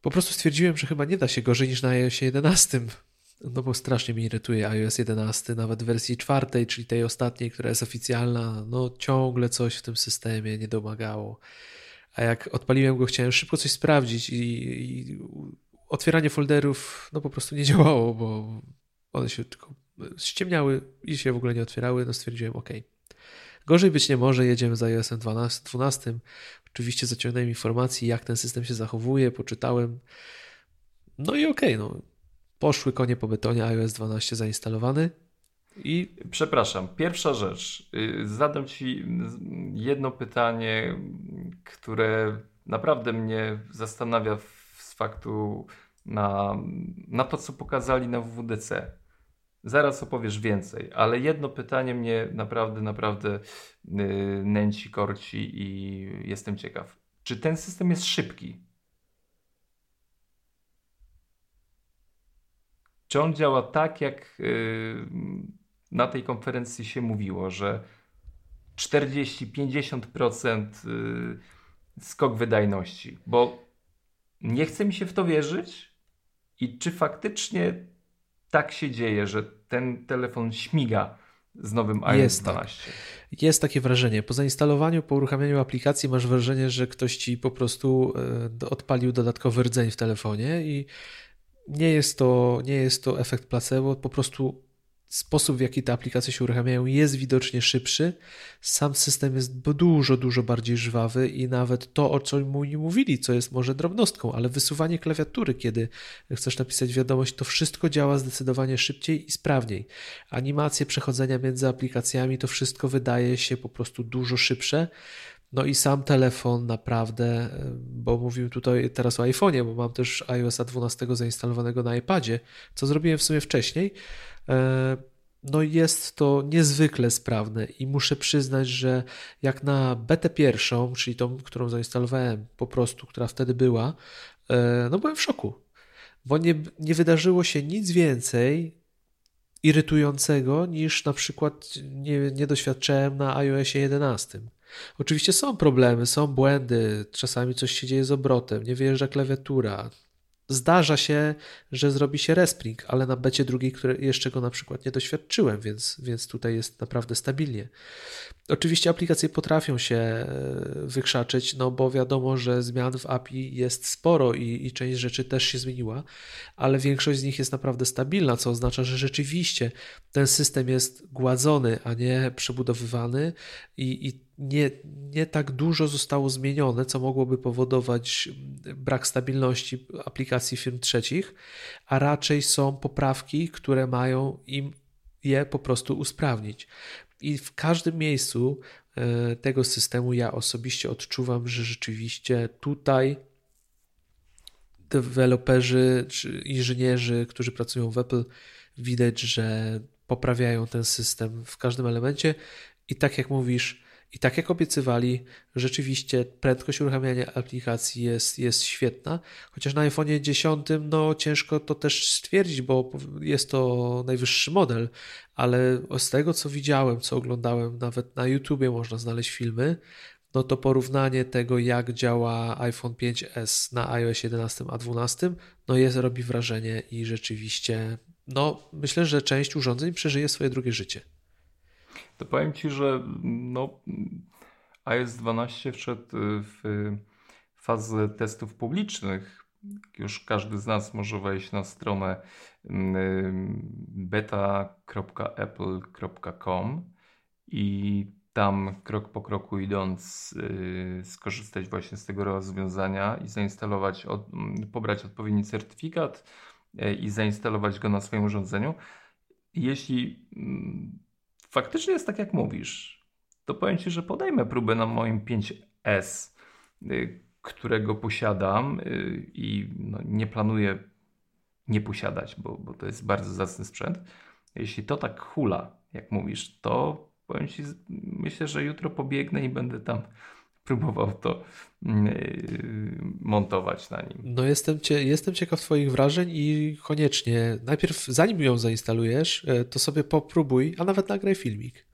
po prostu stwierdziłem, że chyba nie da się gorzej niż na iOS 11. No bo strasznie mnie irytuje iOS 11, nawet w wersji czwartej, czyli tej ostatniej, która jest oficjalna, no ciągle coś w tym systemie nie domagało. A jak odpaliłem go, chciałem szybko coś sprawdzić i, i otwieranie folderów no po prostu nie działało, bo one się tylko ściemniały i się w ogóle nie otwierały, no stwierdziłem ok. Gorzej być nie może, jedziemy za iOS 12, 12. Oczywiście zaciągnąłem informacji, jak ten system się zachowuje, poczytałem. No i okej, okay, no. Poszły konie po betonie, iOS 12 zainstalowany. I
przepraszam, pierwsza rzecz. Y, zadam Ci jedno pytanie, które naprawdę mnie zastanawia z faktu na, na to, co pokazali na WWDC. Zaraz opowiesz więcej, ale jedno pytanie mnie naprawdę, naprawdę yy, nęci, korci i jestem ciekaw. Czy ten system jest szybki? Czy on działa tak, jak yy, na tej konferencji się mówiło, że 40-50% yy, skok wydajności? Bo nie chce mi się w to wierzyć. I czy faktycznie tak się dzieje, że ten telefon śmiga z nowym iOS jest 12.
Tak. Jest takie wrażenie. Po zainstalowaniu, po uruchamianiu aplikacji masz wrażenie, że ktoś ci po prostu e, odpalił dodatkowy rdzeń w telefonie i nie jest to, nie jest to efekt placebo, po prostu sposób, w jaki te aplikacje się uruchamiają, jest widocznie szybszy. Sam system jest dużo, dużo bardziej żwawy i nawet to, o czym mu mówili, co jest może drobnostką, ale wysuwanie klawiatury, kiedy chcesz napisać wiadomość, to wszystko działa zdecydowanie szybciej i sprawniej. Animacje przechodzenia między aplikacjami, to wszystko wydaje się po prostu dużo szybsze. No i sam telefon naprawdę, bo mówimy tutaj teraz o iPhone'ie, bo mam też iOS 12 zainstalowanego na iPadzie, co zrobiłem w sumie wcześniej. E, no jest to niezwykle sprawne i muszę przyznać, że jak na betę pierwszą, czyli tą, którą zainstalowałem po prostu, która wtedy była, e, no byłem w szoku, bo nie, nie wydarzyło się nic więcej irytującego niż na przykład nie, nie doświadczałem na iOSie 11. Oczywiście są problemy, są błędy, czasami coś się dzieje z obrotem, nie wyjeżdża klawiatura, Zdarza się, że zrobi się respring, ale na becie drugiej, której jeszcze go na przykład nie doświadczyłem, więc, więc tutaj jest naprawdę stabilnie. Oczywiście aplikacje potrafią się e, wykrzaczyć, no bo wiadomo, że zmian w API jest sporo i, i część rzeczy też się zmieniła, ale większość z nich jest naprawdę stabilna, co oznacza, że rzeczywiście ten system jest gładzony, a nie przebudowywany i, i nie, nie tak dużo zostało zmienione, co mogłoby powodować brak stabilności aplikacji firm trzecich, a raczej są poprawki, które mają im je po prostu usprawnić. I w każdym miejscu e, tego systemu ja osobiście odczuwam, że rzeczywiście tutaj deweloperzy czy inżynierzy, którzy pracują w Apple, widać, że poprawiają ten system w każdym elemencie. I tak jak mówisz, I tak jak obiecywali, rzeczywiście prędkość uruchamiania aplikacji jest, jest świetna, chociaż na iPhone 10 no ciężko to też stwierdzić, bo jest to najwyższy model, ale z tego co widziałem, co oglądałem, nawet na YouTubie można znaleźć filmy, no to porównanie tego, jak działa iPhone 5S na iOS 11 a 12, no jest, robi wrażenie i rzeczywiście, no myślę, że część urządzeń przeżyje swoje drugie życie.
To powiem Ci, że no, iOS 12 wszedł w fazę testów publicznych. Już każdy z nas może wejść na stronę mm, beta.apple.com i tam krok po kroku idąc yy, skorzystać właśnie z tego rozwiązania i zainstalować, od, pobrać odpowiedni certyfikat yy, i zainstalować go na swoim urządzeniu. Jeśli yy, faktycznie jest tak jak mówisz, to powiem Ci, że podejmę próbę na moim 5S, y, którego posiadam y, i no, nie planuję nie posiadać, bo, bo to jest bardzo zacny sprzęt. Jeśli to tak hula, jak mówisz, to powiem Ci, myślę, że jutro pobiegnę i będę tam próbował to yy, montować na nim.
No jestem, cie, jestem ciekaw Twoich wrażeń i koniecznie, najpierw zanim ją zainstalujesz, e, to sobie popróbuj, a nawet nagraj filmik.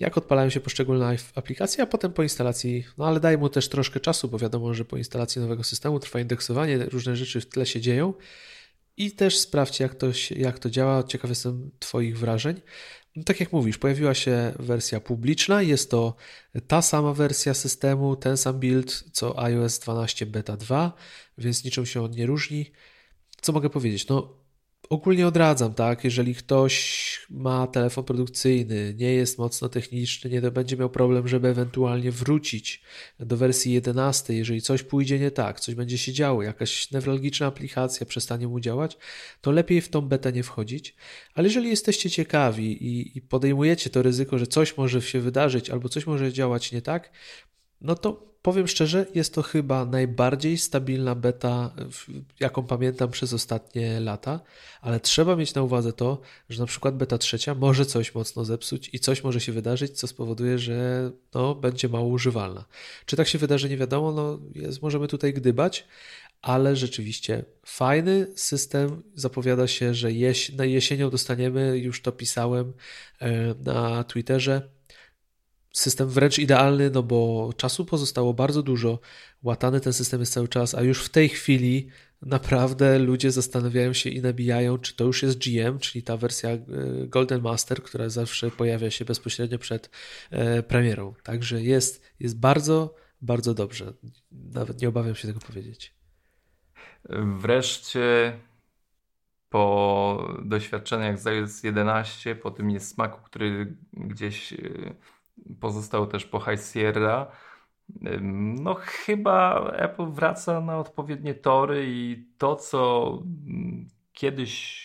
Jak odpalają się poszczególne aplikacje, a potem po instalacji, no ale daj mu też troszkę czasu, bo wiadomo, że po instalacji nowego systemu trwa indeksowanie, różne rzeczy w tle się dzieją i też sprawdź, jak to, jak to działa. Ciekaw jestem Twoich wrażeń. No, tak jak mówisz, pojawiła się wersja publiczna. Jest to ta sama wersja systemu, ten sam build co iOS 12 Beta 2, więc niczym się on nie różni. Co mogę powiedzieć? No, ogólnie odradzam, tak? Jeżeli ktoś ma telefon produkcyjny, nie jest mocno techniczny, nie będzie miał problem, żeby ewentualnie wrócić do wersji 11, jeżeli coś pójdzie nie tak, coś będzie się działo, jakaś newralgiczna aplikacja przestanie mu działać, to lepiej w tą betę nie wchodzić. Ale jeżeli jesteście ciekawi i, i podejmujecie to ryzyko, że coś może się wydarzyć albo coś może działać nie tak, no to powiem szczerze, jest to chyba najbardziej stabilna beta, jaką pamiętam przez ostatnie lata, ale trzeba mieć na uwadze to, że na przykład beta trzecia może coś mocno zepsuć i coś może się wydarzyć, co spowoduje, że no, będzie mało używalna. Czy tak się wydarzy, nie wiadomo, no, jest, możemy tutaj gdybać, ale rzeczywiście fajny system. Zapowiada się, że jeś, na jesienią dostaniemy, już to pisałem e, na Twitterze, system wręcz idealny, no bo czasu pozostało bardzo dużo, łatany ten system jest cały czas, a już w tej chwili naprawdę ludzie zastanawiają się i nabijają, czy to już jest GM, czyli ta wersja e, Golden Master, która zawsze pojawia się bezpośrednio przed e, premierą. Także jest, jest bardzo, bardzo dobrze. Nawet nie obawiam się tego powiedzieć.
Wreszcie po doświadczeniach z iOS 11, po tym niesmaku, który gdzieś e, pozostał też po High Sierra. No, chyba Apple wraca na odpowiednie tory i to, co kiedyś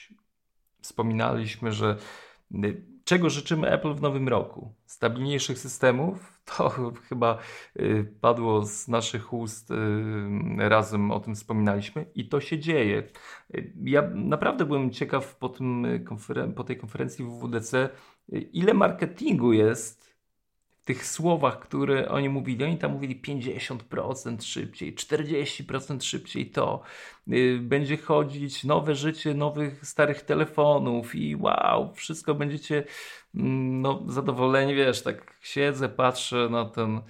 wspominaliśmy, że y, czego życzymy Apple w nowym roku? Stabilniejszych systemów? To chyba y, padło z naszych ust, y, razem o tym wspominaliśmy i to się dzieje. Ja naprawdę byłem ciekaw po, tym konferen- po tej konferencji WWDC, ile marketingu jest tych słowach, które oni mówili, oni tam mówili 50% szybciej, 40% szybciej to. Y, będzie chodzić nowe życie nowych starych telefonów i wow, wszystko będziecie mm, no, zadowoleni, wiesz, tak siedzę, patrzę na ten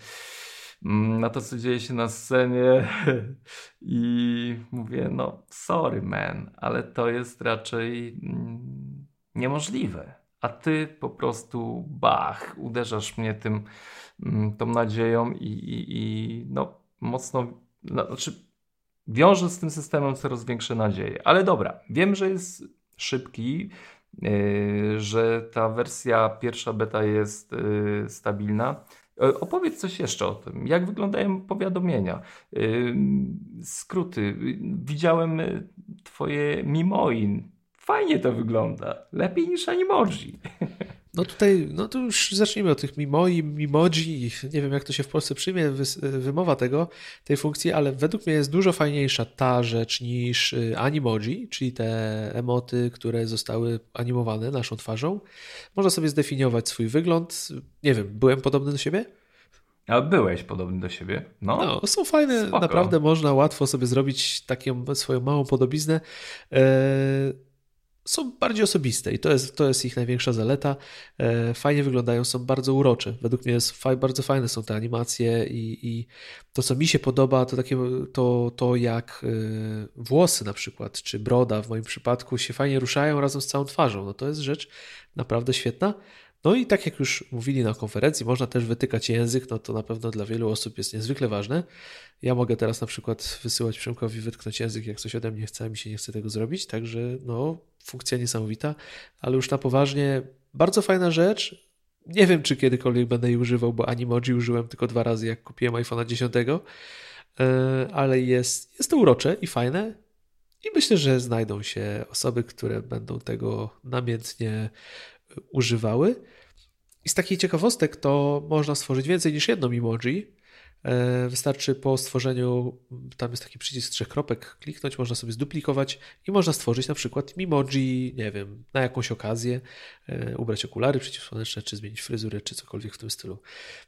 mm, na to, co dzieje się na scenie i mówię, no sorry man, ale to jest raczej mm, niemożliwe a ty po prostu bach, uderzasz mnie tym, mm, tą nadzieją i, i, i no mocno, no, znaczy wiąże z tym systemem coraz większe nadzieje. Ale dobra, wiem, że jest szybki, yy, że ta wersja pierwsza beta jest yy, stabilna. Yy, opowiedz coś jeszcze o tym. Jak wyglądają powiadomienia? Yy, skróty. Widziałem Twoje Mimoin Fajnie to wygląda. Lepiej niż Animoji.
No tutaj, no to już zacznijmy od tych Mimoi, Mimoji. Nie wiem, jak to się w Polsce przyjmie, wymowa tego, tej funkcji, ale według mnie jest dużo fajniejsza ta rzecz niż y, Animoji, czyli te emoty, które zostały animowane naszą twarzą. Można sobie zdefiniować swój wygląd. Nie wiem, byłem podobny do siebie?
A byłeś podobny do siebie. No,
no są fajne, Spoko. naprawdę można łatwo sobie zrobić taką swoją małą podobiznę. Eee, są bardziej osobiste i to jest, to jest ich największa zaleta. Eee, fajnie wyglądają, są bardzo urocze. Według mnie jest bardzo fajne są te animacje i, i, to, co mi się podoba, to takie to, to jak e, włosy na przykład, czy broda w moim przypadku się fajnie ruszają razem z całą twarzą. No to jest rzecz naprawdę świetna. No i tak jak już mówili na konferencji, można też wytykać język, no to na pewno dla wielu osób jest niezwykle ważne. Ja mogę teraz na przykład wysyłać Przemkowi wytknąć język, jak coś ode mnie chce, a mi się nie chce tego zrobić, także no, funkcja niesamowita, ale już na poważnie, bardzo fajna rzecz. Nie wiem, czy kiedykolwiek będę jej używał, bo Animoji użyłem tylko dwa razy, jak kupiłem iPhone'a 10, e, ale jest, jest to urocze i fajne. I myślę, że znajdą się osoby, które będą tego namiętnie używały. I z takich ciekawostek to można stworzyć więcej niż jedno emoji. E, wystarczy po stworzeniu, tam jest taki przycisk trzech kropek, kliknąć, można sobie zduplikować i można stworzyć na przykład emoji, nie wiem, na jakąś okazję, e, ubrać okulary przeciwsłoneczne, czy zmienić fryzurę, czy cokolwiek w tym stylu.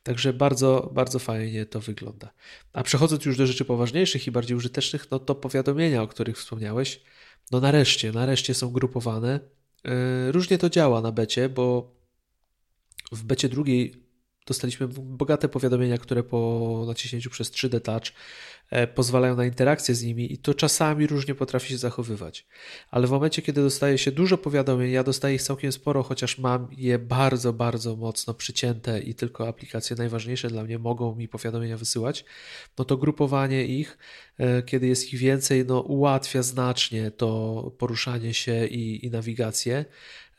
Także bardzo, bardzo fajnie to wygląda. A przechodząc już do rzeczy poważniejszych i bardziej użytecznych, no to powiadomienia, o których wspomniałeś, no nareszcie, nareszcie są grupowane. E, różnie to działa na becie, bo w becie drugiej dostaliśmy bogate powiadomienia, które po naciśnięciu przez 3D Touch e, pozwalają na interakcję z nimi i to czasami różnie potrafi się zachowywać. Ale w momencie, kiedy dostaje się dużo powiadomień, ja dostaję ich całkiem sporo, chociaż mam je bardzo, bardzo mocno przycięte i tylko aplikacje najważniejsze dla mnie mogą mi powiadomienia wysyłać, no to grupowanie ich, e, kiedy jest ich więcej, no ułatwia znacznie to poruszanie się i, i nawigację.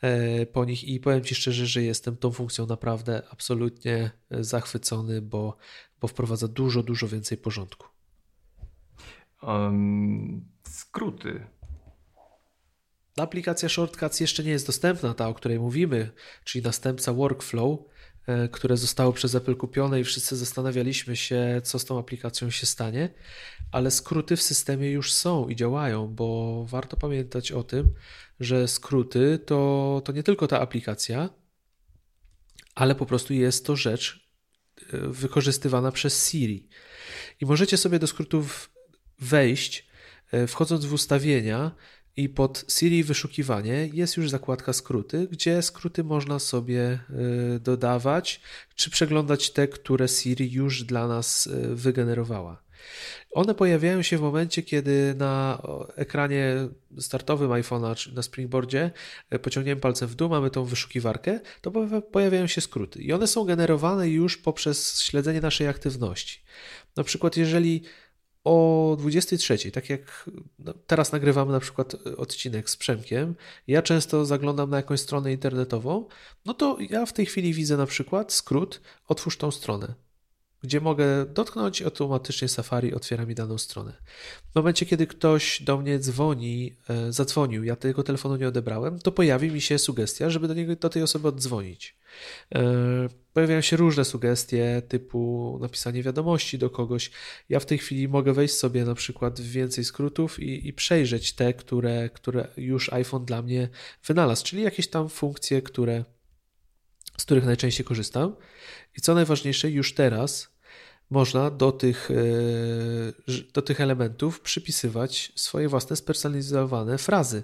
E, po nich i powiem Ci szczerze, że jestem tą funkcją naprawdę absolutnie e, zachwycony, bo, bo wprowadza dużo, dużo więcej porządku.
Um, skróty.
Aplikacja Shortcuts jeszcze nie jest dostępna, ta o której mówimy, czyli następca Workflow, które zostało przez Apple kupione i wszyscy zastanawialiśmy się, co z tą aplikacją się stanie, ale skróty w systemie już są i działają, bo warto pamiętać o tym, że skróty to, to nie tylko ta aplikacja, ale po prostu jest to rzecz e, wykorzystywana przez Siri. I możecie sobie do skrótów wejść, e, wchodząc w ustawienia i pod Siri wyszukiwanie jest już zakładka skróty, gdzie skróty można sobie e, dodawać, czy przeglądać te, które Siri już dla nas wygenerowała. One pojawiają się w momencie, kiedy na ekranie startowym iPhone'a czy na Springboardzie e, pociągniemy palcem w dół, mamy tą wyszukiwarkę, to pojawiają się skróty. I one są generowane już poprzez śledzenie naszej aktywności. Na przykład, jeżeli o 23, tak jak no, teraz nagrywamy na przykład odcinek z Przemkiem, ja często zaglądam na jakąś stronę internetową, no to ja w tej chwili widzę na przykład skrót, otwórz tą stronę gdzie mogę dotknąć automatycznie Safari otwiera mi daną stronę. W momencie, kiedy ktoś do mnie dzwoni, e, zadzwonił, ja tego telefonu nie odebrałem, to pojawi mi się sugestia, żeby do, niego, do tej osoby oddzwonić. E, pojawiają się różne sugestie, typu napisanie wiadomości do kogoś. Ja w tej chwili mogę wejść sobie na przykład w więcej skrótów i, i przejrzeć te, które, które już iPhone dla mnie wynalazł, czyli jakieś tam funkcje, które, z których najczęściej korzystam. I co najważniejsze, już teraz można do tych, e, do tych elementów przypisywać swoje własne spersonalizowane frazy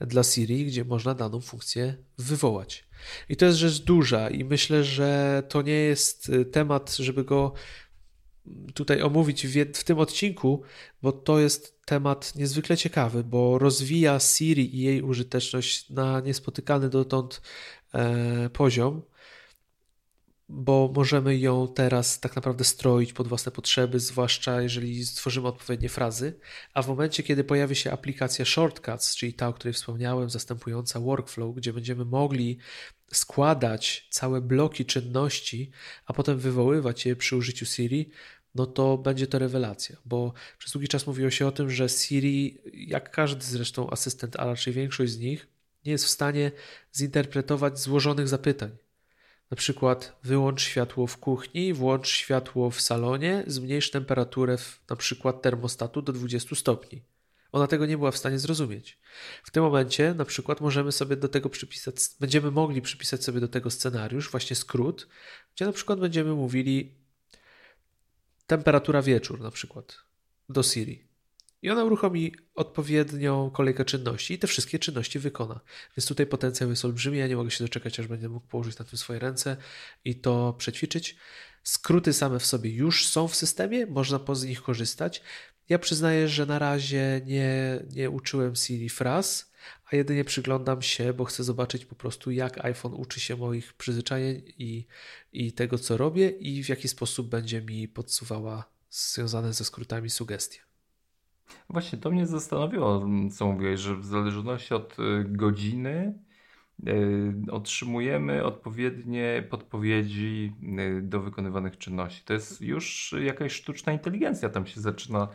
dla Siri, gdzie można daną funkcję wywołać. I to jest rzecz duża i myślę, że to nie jest e, temat, żeby go tutaj omówić w, tym odcinku, bo to jest temat niezwykle ciekawy, bo rozwija Siri i jej użyteczność na niespotykany dotąd e, poziom bo możemy ją teraz tak naprawdę stroić pod własne potrzeby, zwłaszcza jeżeli stworzymy odpowiednie frazy, a w momencie, kiedy pojawi się aplikacja Shortcuts, czyli ta, o której wspomniałem, zastępująca workflow, gdzie będziemy mogli składać całe bloki czynności, a potem wywoływać je przy użyciu Siri, no to będzie to rewelacja, bo przez długi czas mówiło się o tym, że Siri, jak każdy zresztą asystent, a raczej większość z nich, nie jest w stanie zinterpretować złożonych zapytań. Na przykład wyłącz światło w kuchni, włącz światło w salonie, zmniejsz temperaturę w, na przykład termostatu do 20 stopni. Ona tego nie była w stanie zrozumieć. W tym momencie na przykład możemy sobie do tego przypisać, będziemy mogli przypisać sobie do tego scenariusz, właśnie skrót, gdzie na przykład będziemy mówili temperatura wieczór na przykład do Siri. I ona uruchomi odpowiednią kolejkę czynności i te wszystkie czynności wykona. Więc tutaj potencjał jest olbrzymi. Ja nie mogę się doczekać, aż będę mógł położyć na tym swoje ręce i to przećwiczyć. Skróty same w sobie już są w systemie, można z nich korzystać. Ja przyznaję, że na razie nie, nie uczyłem Siri fraz, a jedynie przyglądam się, bo chcę zobaczyć po prostu, jak iPhone uczy się moich przyzwyczajeń i, i tego, co robię, i w jaki sposób będzie mi podsuwała związane ze skrótami sugestie.
Właśnie to mnie zastanowiło, co mówiłeś, że w zależności od y, godziny otrzymujemy odpowiednie podpowiedzi y, do wykonywanych czynności. To jest już jakaś sztuczna inteligencja tam się zaczyna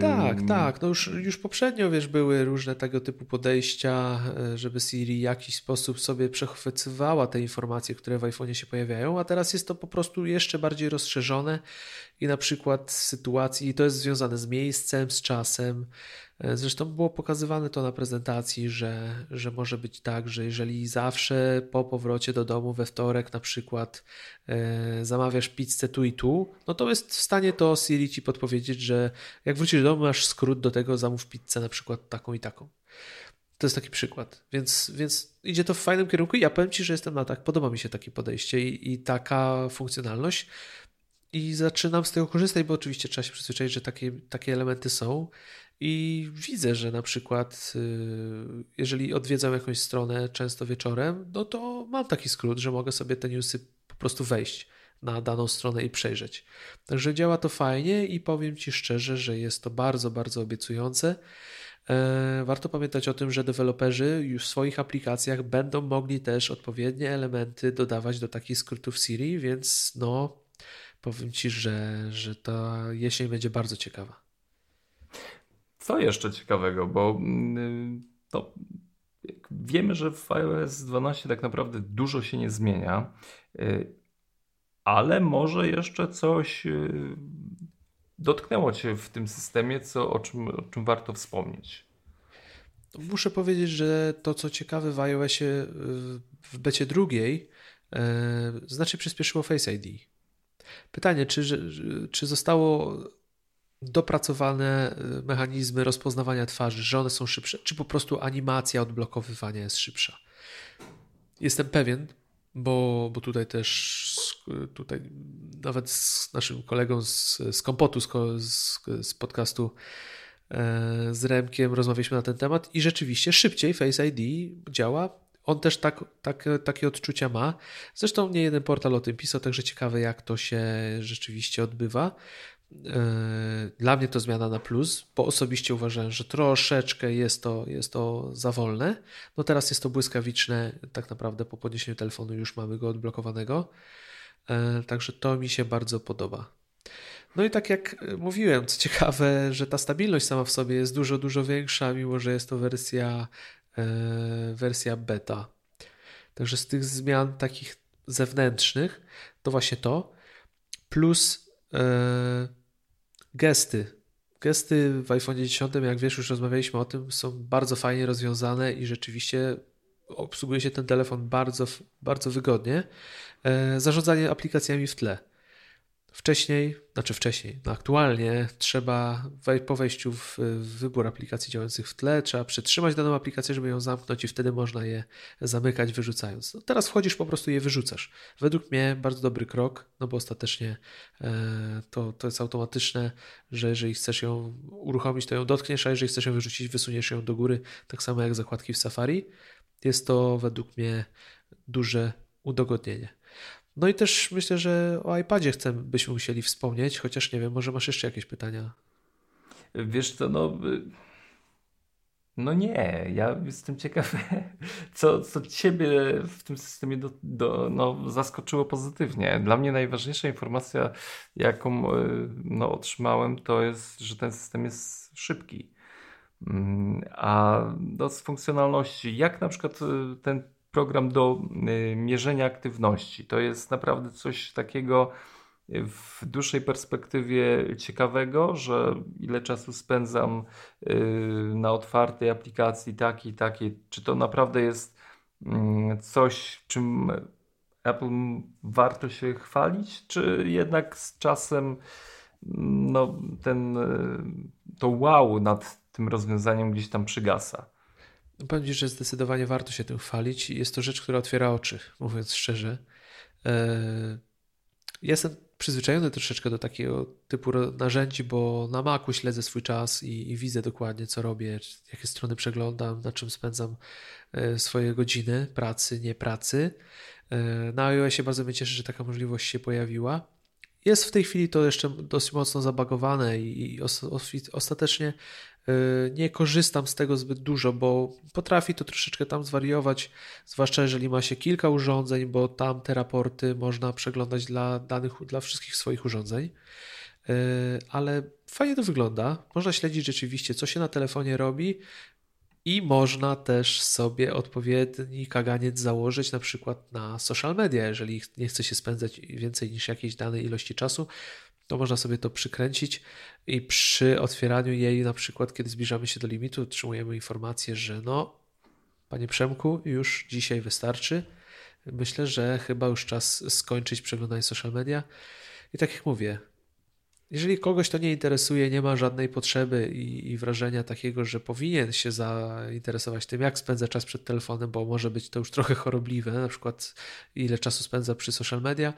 tak, tak. No już, już poprzednio, wiesz, były różne tego typu podejścia, żeby Siri w jakiś sposób sobie przechwycywała te informacje, które w iPhone'ie się pojawiają, a teraz jest to po prostu jeszcze bardziej rozszerzone i na przykład sytuacji, i to jest związane z miejscem, z czasem, zresztą było pokazywane to na prezentacji, że, że może być tak, że jeżeli zawsze po powrocie do domu we wtorek na przykład e, zamawiasz pizzę tu i tu, no to jest w stanie to Siri ci podpowiedzieć, że jak wrócisz do domu, masz skrót do tego, zamów pizzę na przykład taką i taką. To jest taki przykład. Więc, więc idzie to w fajnym kierunku i ja powiem Ci, że jestem na tak. Podoba mi się takie podejście i, i taka funkcjonalność. I zaczynam z tego korzystać, bo oczywiście trzeba się przyzwyczaić, że takie, takie elementy są. I widzę, że na przykład, y, jeżeli odwiedzam jakąś stronę często wieczorem, no to mam taki skrót, że mogę sobie te newsy po prostu wejść na daną stronę i przejrzeć. Także działa to fajnie i powiem Ci szczerze, że jest to bardzo, bardzo obiecujące. E, warto pamiętać o tym, że deweloperzy już w swoich aplikacjach będą mogli też odpowiednie elementy dodawać do takich skrótów Siri, więc no powiem Ci, że, że ta jesień będzie bardzo ciekawa.
Co jeszcze ciekawego, bo mm, to wiemy, że w iOS 12 tak naprawdę dużo się nie zmienia, y, ale może jeszcze coś y, dotknęło Cię w tym systemie, co, o, czym, o czym warto wspomnieć.
Muszę powiedzieć, że to, co ciekawe w iOSie y, w becie drugiej, znacznie przyspieszyło Face ID. Pytanie, czy, czy zostało dopracowane y, mechanizmy rozpoznawania twarzy, że one są szybsze, czy po prostu animacja odblokowywania jest szybsza. Jestem pewien, bo, bo tutaj też tutaj nawet z naszym kolegą z, z Kompotu, z, z podcastu e, z Remkiem rozmawialiśmy na ten temat i rzeczywiście szybciej Face ID działa. On też tak, tak, takie odczucia ma. Zresztą nie jeden portal o tym pisał, także ciekawe jak to się rzeczywiście odbywa. E, dla mnie to zmiana na plus, bo osobiście uważałem, że troszeczkę jest to, jest to za wolne. No teraz jest to błyskawiczne, tak naprawdę po podniesieniu telefonu już mamy go odblokowanego. E, także to mi się bardzo podoba. No i tak jak mówiłem, co ciekawe, że ta stabilność sama w sobie jest dużo, dużo większa, mimo że jest to wersja, e, wersja beta. Także z tych zmian takich zewnętrznych to właśnie to, plus Gesty. Gesty w iPhone 10, jak wiesz, już rozmawialiśmy o tym, są bardzo fajnie rozwiązane i rzeczywiście obsługuje się ten telefon bardzo, bardzo wygodnie. E, zarządzanie aplikacjami w tle. Wcześniej, znaczy wcześniej, no aktualnie trzeba po wejściu w, wybór aplikacji działających w tle, trzeba przytrzymać daną aplikację, żeby ją zamknąć i wtedy można je zamykać, wyrzucając. No teraz wchodzisz, po prostu je wyrzucasz. Według mnie bardzo dobry krok, no bo ostatecznie e, to, to jest automatyczne, że jeżeli chcesz ją uruchomić, to ją dotkniesz, a jeżeli chcesz ją wyrzucić, wysuniesz ją do góry, tak samo jak zakładki w Safari. Jest to według mnie duże udogodnienie. No i też myślę, że o iPadzie chcę, byśmy musieli wspomnieć, chociaż nie wiem, może masz jeszcze jakieś pytania?
Wiesz co, no... No nie, ja jestem ciekawy, co, co Ciebie w tym systemie do, do, no, zaskoczyło pozytywnie. Dla mnie najważniejsza informacja, jaką no, otrzymałem, to jest, że ten system jest szybki. Mm, a do funkcjonalności, jak na przykład y, ten program do y, mierzenia aktywności. To jest naprawdę coś takiego w dłuższej perspektywie ciekawego, że ile czasu spędzam y, na otwartej aplikacji takiej, takiej, czy to naprawdę jest mm, coś, czym Apple warto się chwalić, czy jednak z czasem no, ten, to wow nad tym rozwiązaniem gdzieś tam przygasa.
Powiem Ci, że zdecydowanie warto się tym chwalić. Jest to rzecz, która otwiera oczy, mówiąc szczerze. E, jestem przyzwyczajony troszeczkę do takiego typu narzędzi, bo na Macu śledzę swój czas i, i, widzę dokładnie, co robię, jakie strony przeglądam, na czym spędzam e, swoje godziny pracy, nie pracy. E, na iOSie bardzo mnie cieszy, że taka możliwość się pojawiła. Jest w tej chwili to jeszcze dosyć mocno zabagowane i, ostatecznie Y, nie korzystam z tego zbyt dużo, bo potrafi to troszeczkę tam zwariować, zwłaszcza jeżeli ma się kilka urządzeń, bo tam te raporty można przeglądać dla danych, dla wszystkich swoich urządzeń. Y, ale fajnie to wygląda. Można śledzić rzeczywiście, co się na telefonie robi. I można też sobie odpowiedni kaganiec założyć, na przykład na social media, jeżeli nie chce się spędzać więcej niż jakiejś danej ilości czasu, to można sobie to przykręcić i przy otwieraniu jej, na przykład, kiedy zbliżamy się do limitu, otrzymujemy informację, że no, panie Przemku, już dzisiaj wystarczy. Myślę, że chyba już czas skończyć przeglądanie social media. I tak jak mówię, jeżeli kogoś to nie interesuje, nie ma żadnej potrzeby i, i, wrażenia takiego, że powinien się zainteresować tym, jak spędza czas przed telefonem, bo może być to już trochę chorobliwe, na przykład ile czasu spędza przy social media,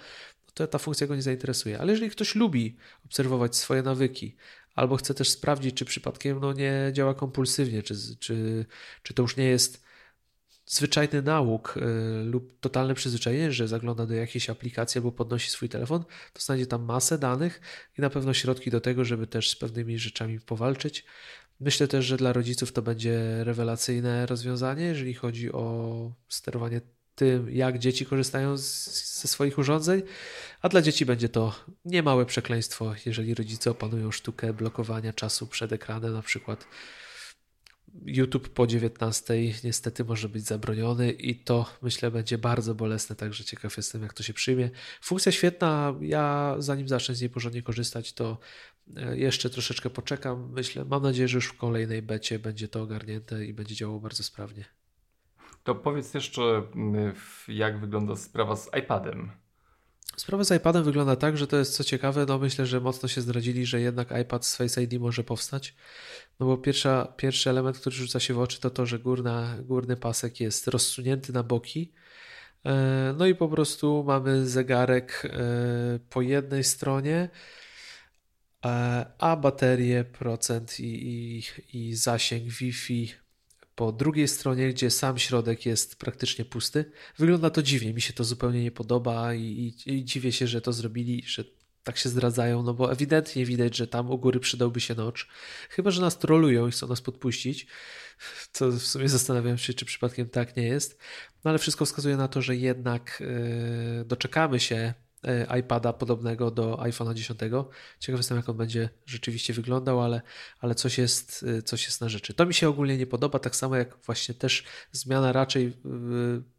to ta funkcja go nie zainteresuje. Ale jeżeli ktoś lubi obserwować swoje nawyki, albo chce też sprawdzić, czy przypadkiem no, nie działa kompulsywnie, czy, czy, czy to już nie jest zwyczajny nauk y, lub totalne przyzwyczajenie, że zagląda do jakiejś aplikacji albo podnosi swój telefon, to znajdzie tam masę danych i na pewno środki do tego, żeby też z pewnymi rzeczami powalczyć. Myślę też, że dla rodziców to będzie rewelacyjne rozwiązanie, jeżeli chodzi o sterowanie tym, jak dzieci korzystają z, ze swoich urządzeń, a dla dzieci będzie to niemałe przekleństwo, jeżeli rodzice opanują sztukę blokowania czasu przed ekranem, na przykład YouTube po 19 niestety może być zabroniony i to myślę będzie bardzo bolesne, także ciekaw jestem jak to się przyjmie. Funkcja świetna, ja zanim zacznę z niej porządnie korzystać to e, jeszcze troszeczkę poczekam, myślę, mam nadzieję, że już w kolejnej becie będzie to ogarnięte i będzie działało bardzo sprawnie.
To powiedz jeszcze, mm, jak wygląda sprawa z iPadem.
Sprawa z iPadem wygląda tak, że to jest co ciekawe, no myślę, że mocno się zdradzili, że jednak iPad z Face ID może powstać. No bo pierwsza, pierwszy element, który rzuca się w oczy, to to, że górna, górny pasek jest rozsunięty na boki. E, no i po prostu mamy zegarek e, po jednej stronie, e, a baterię, procent i, i, i zasięg Wi-Fi po drugiej stronie, gdzie sam środek jest praktycznie pusty. Wygląda to dziwnie, mi się to zupełnie nie podoba i, i, i dziwię się, że to zrobili, że tak się zdradzają, no bo ewidentnie widać, że tam u góry przydałby się nocz. Chyba, że nas trolują i chcą nas podpuścić. To w sumie zastanawiam się, czy przypadkiem tak nie jest. No ale wszystko wskazuje na to, że jednak yy, doczekamy się E, iPada podobnego do iPhone'a 10. Ciekaw jestem, jak on będzie rzeczywiście wyglądał, ale, ale coś, jest, e, coś jest na rzeczy. To mi się ogólnie nie podoba, tak samo jak właśnie też zmiana raczej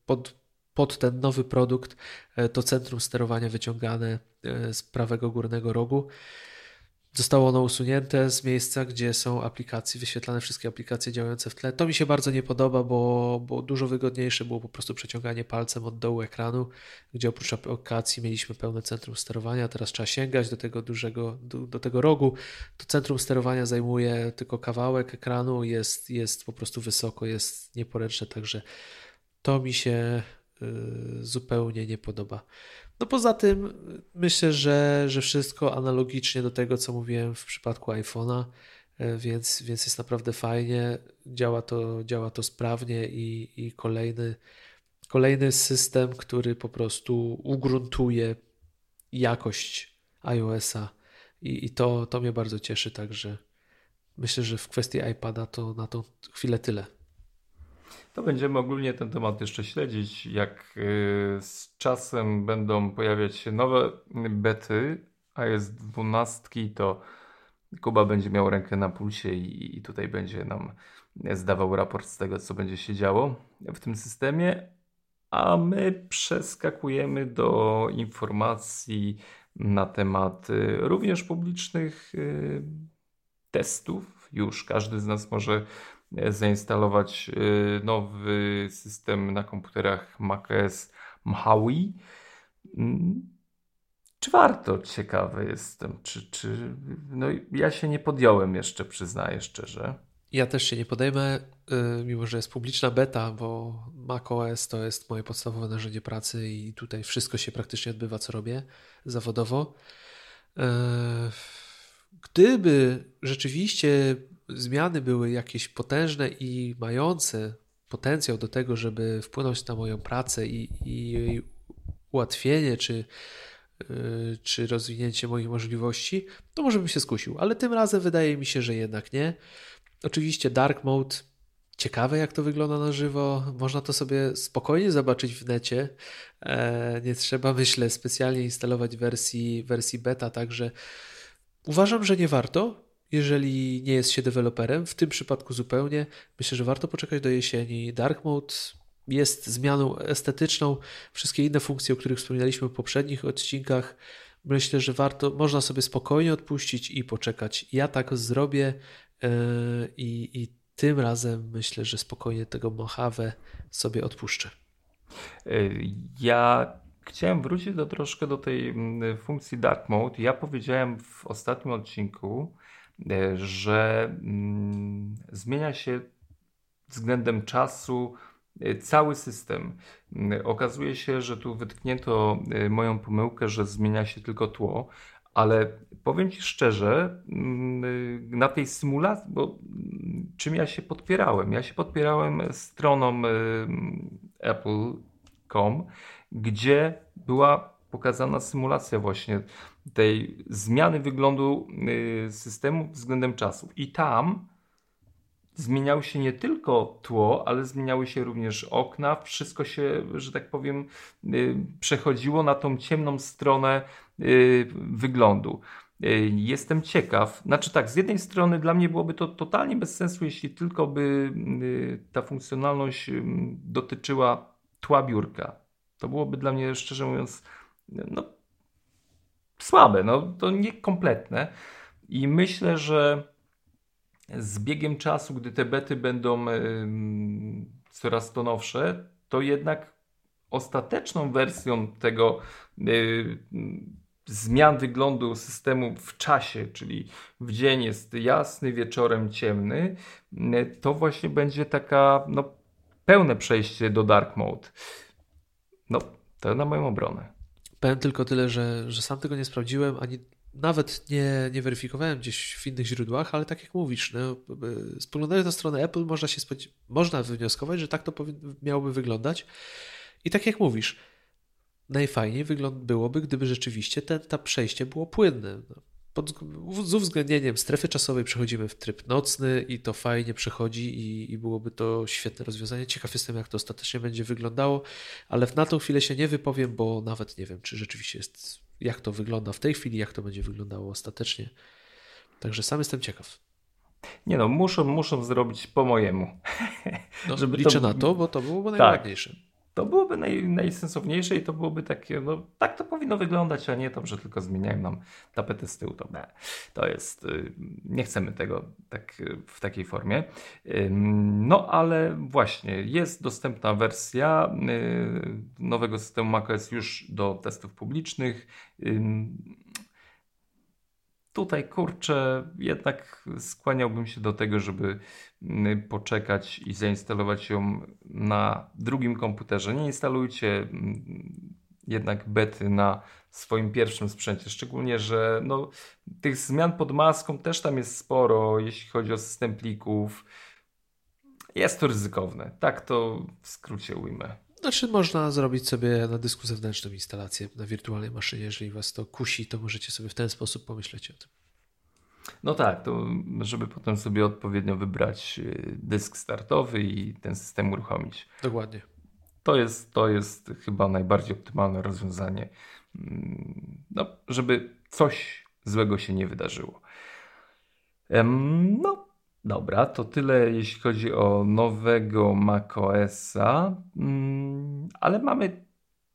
pod, pod ten nowy produkt, to centrum sterowania wyciągane z prawego górnego rogu. Zostało ono usunięte z miejsca, gdzie są aplikacje, wyświetlane wszystkie aplikacje działające w tle. To mi się bardzo nie podoba, bo, bo dużo wygodniejsze było po prostu przeciąganie palcem od dołu ekranu, gdzie oprócz aplikacji mieliśmy pełne centrum sterowania. Teraz trzeba sięgać do tego dużego, do, do tego rogu. To centrum sterowania zajmuje tylko kawałek ekranu, jest, jest po prostu wysoko, jest nieporęczne, także to mi się zupełnie nie podoba. No poza tym myślę, że, że wszystko analogicznie do tego, co mówiłem w przypadku iPhone'a, e, więc, więc jest naprawdę fajnie, działa to, działa to sprawnie i, i kolejny, kolejny system, który po prostu ugruntuje jakość iOS-a. I, i to, to mnie bardzo cieszy, także myślę, że w kwestii iPada to na tą chwilę tyle
to będziemy ogólnie ten temat jeszcze śledzić. Jak y, z czasem będą pojawiać się nowe bety, a jest dwunastki, to Kuba będzie miał rękę na pulsie i, tutaj będzie nam zdawał raport z tego, co będzie się działo w tym systemie. A my przeskakujemy do informacji na temat y, również publicznych y, testów. Już każdy z nas może zainstalować y, nowy system na komputerach macOS Mojave. Mm. czy warto? Ciekawy jestem. Czy, czy... No, ja się nie podjąłem jeszcze, przyznaję szczerze.
Ja też się nie podejmę, y, mimo że jest publiczna beta, bo macOS to jest moje podstawowe narzędzie pracy i tutaj wszystko się praktycznie odbywa, co robię zawodowo. Gdyby rzeczywiście zmiany były jakieś potężne i mające potencjał do tego, żeby wpłynąć na moją pracę i, i jej ułatwienie, czy, yy, czy rozwinięcie moich możliwości, to może bym się skusił, ale tym razem wydaje mi się, że jednak nie. Oczywiście Dark Mode, ciekawe jak to wygląda na żywo, można to sobie spokojnie zobaczyć w necie. E, nie trzeba, myślę, specjalnie instalować wersji, wersji beta, także uważam, że nie warto jeżeli nie jest się deweloperem, w tym przypadku zupełnie, myślę, że warto poczekać do jesieni. Dark Mode jest zmianą estetyczną. Wszystkie inne funkcje, o których wspominaliśmy w poprzednich odcinkach, myślę, że warto, można sobie spokojnie odpuścić i poczekać. Ja tak zrobię yy, i, i tym razem myślę, że spokojnie tego Mojave sobie odpuszczę.
Ja chciałem wrócić do, troszkę do tej mm, funkcji Dark Mode. Ja powiedziałem w ostatnim odcinku, E, że mm, zmienia się względem czasu e, cały system. Mm, okazuje się, że tu wytknięto e, moją pomyłkę, że zmienia się tylko tło, ale powiem Ci szczerze, mm, na tej symulacji, bo czym ja się podpierałem? Ja się podpierałem stroną apple.com, gdzie była pokazana symulacja właśnie tej zmiany wyglądu y, systemu względem czasu. I tam zmieniało się nie tylko tło, ale zmieniały się również okna. Wszystko się, że tak powiem, y, przechodziło na tą ciemną stronę y, wyglądu. Jestem ciekaw. Znaczy tak, z jednej strony dla mnie byłoby to totalnie bez sensu, jeśli tylko by ta funkcjonalność dotyczyła tła biurka. To byłoby dla mnie, szczerze mówiąc, no, słabe, no to niekompletne. I myślę, że z biegiem czasu, gdy te bety będą coraz to nowsze, to jednak ostateczną wersją tego y, zmian wyglądu systemu w czasie, czyli w dzień jest jasny, wieczorem ciemny, y, to właśnie będzie taka no, pełne przejście do dark mode. No, to na moją obronę.
Powiem tylko tyle, że, że sam tego nie sprawdziłem, ani nawet nie, nie weryfikowałem gdzieś w innych źródłach, ale tak jak mówisz, no, spoglądając na stronę Apple, można się można wywnioskować, że tak to miałoby wyglądać. I tak jak mówisz, najfajniej byłoby, gdyby rzeczywiście ten, to przejście było płynne. No, pod, z uwzględnieniem strefy czasowej przechodzimy w tryb nocny i to fajnie przechodzi i, i, byłoby to świetne rozwiązanie. Ciekaw jestem, jak to ostatecznie będzie wyglądało, ale na tą chwilę się nie wypowiem, bo nawet nie wiem, czy rzeczywiście jest, jak to wygląda w tej chwili, jak to będzie wyglądało ostatecznie. Także sam jestem ciekaw.
Nie no, muszą, muszą zrobić po mojemu.
No, Żeby liczę to... na to, bo to byłoby tak. najładniejsze
to byłoby naj, najsensowniejsze i to byłoby takie, no tak to powinno wyglądać, a nie to, że tylko zmieniają nam tapetę z tyłu. To, nie, to jest, y, nie chcemy tego tak y, w takiej formie. No ale właśnie, jest dostępna wersja y, nowego systemu macOS już do testów publicznych. Tutaj kurczę, jednak skłaniałbym się do tego, żeby mm, poczekać i zainstalować ją na drugim komputerze. Nie instalujcie mm, jednak bety na swoim pierwszym sprzęcie, szczególnie, że no, tych zmian pod maską też tam jest sporo, jeśli chodzi o system plików. Jest to ryzykowne. Tak to w skrócie ujmę.
Znaczy można zrobić sobie na dysku zewnętrzną instalację na wirtualnej maszynie. Jeżeli was to kusi, to możecie sobie w ten sposób pomyśleć o tym.
No tak, to żeby potem sobie odpowiednio wybrać y, dysk startowy i ten system uruchomić.
Dokładnie.
To jest, to jest chyba najbardziej optymalne rozwiązanie, mm, no, żeby coś złego się nie wydarzyło. No, Dobra, to tyle jeśli chodzi o nowego macOSa, mm, ale mamy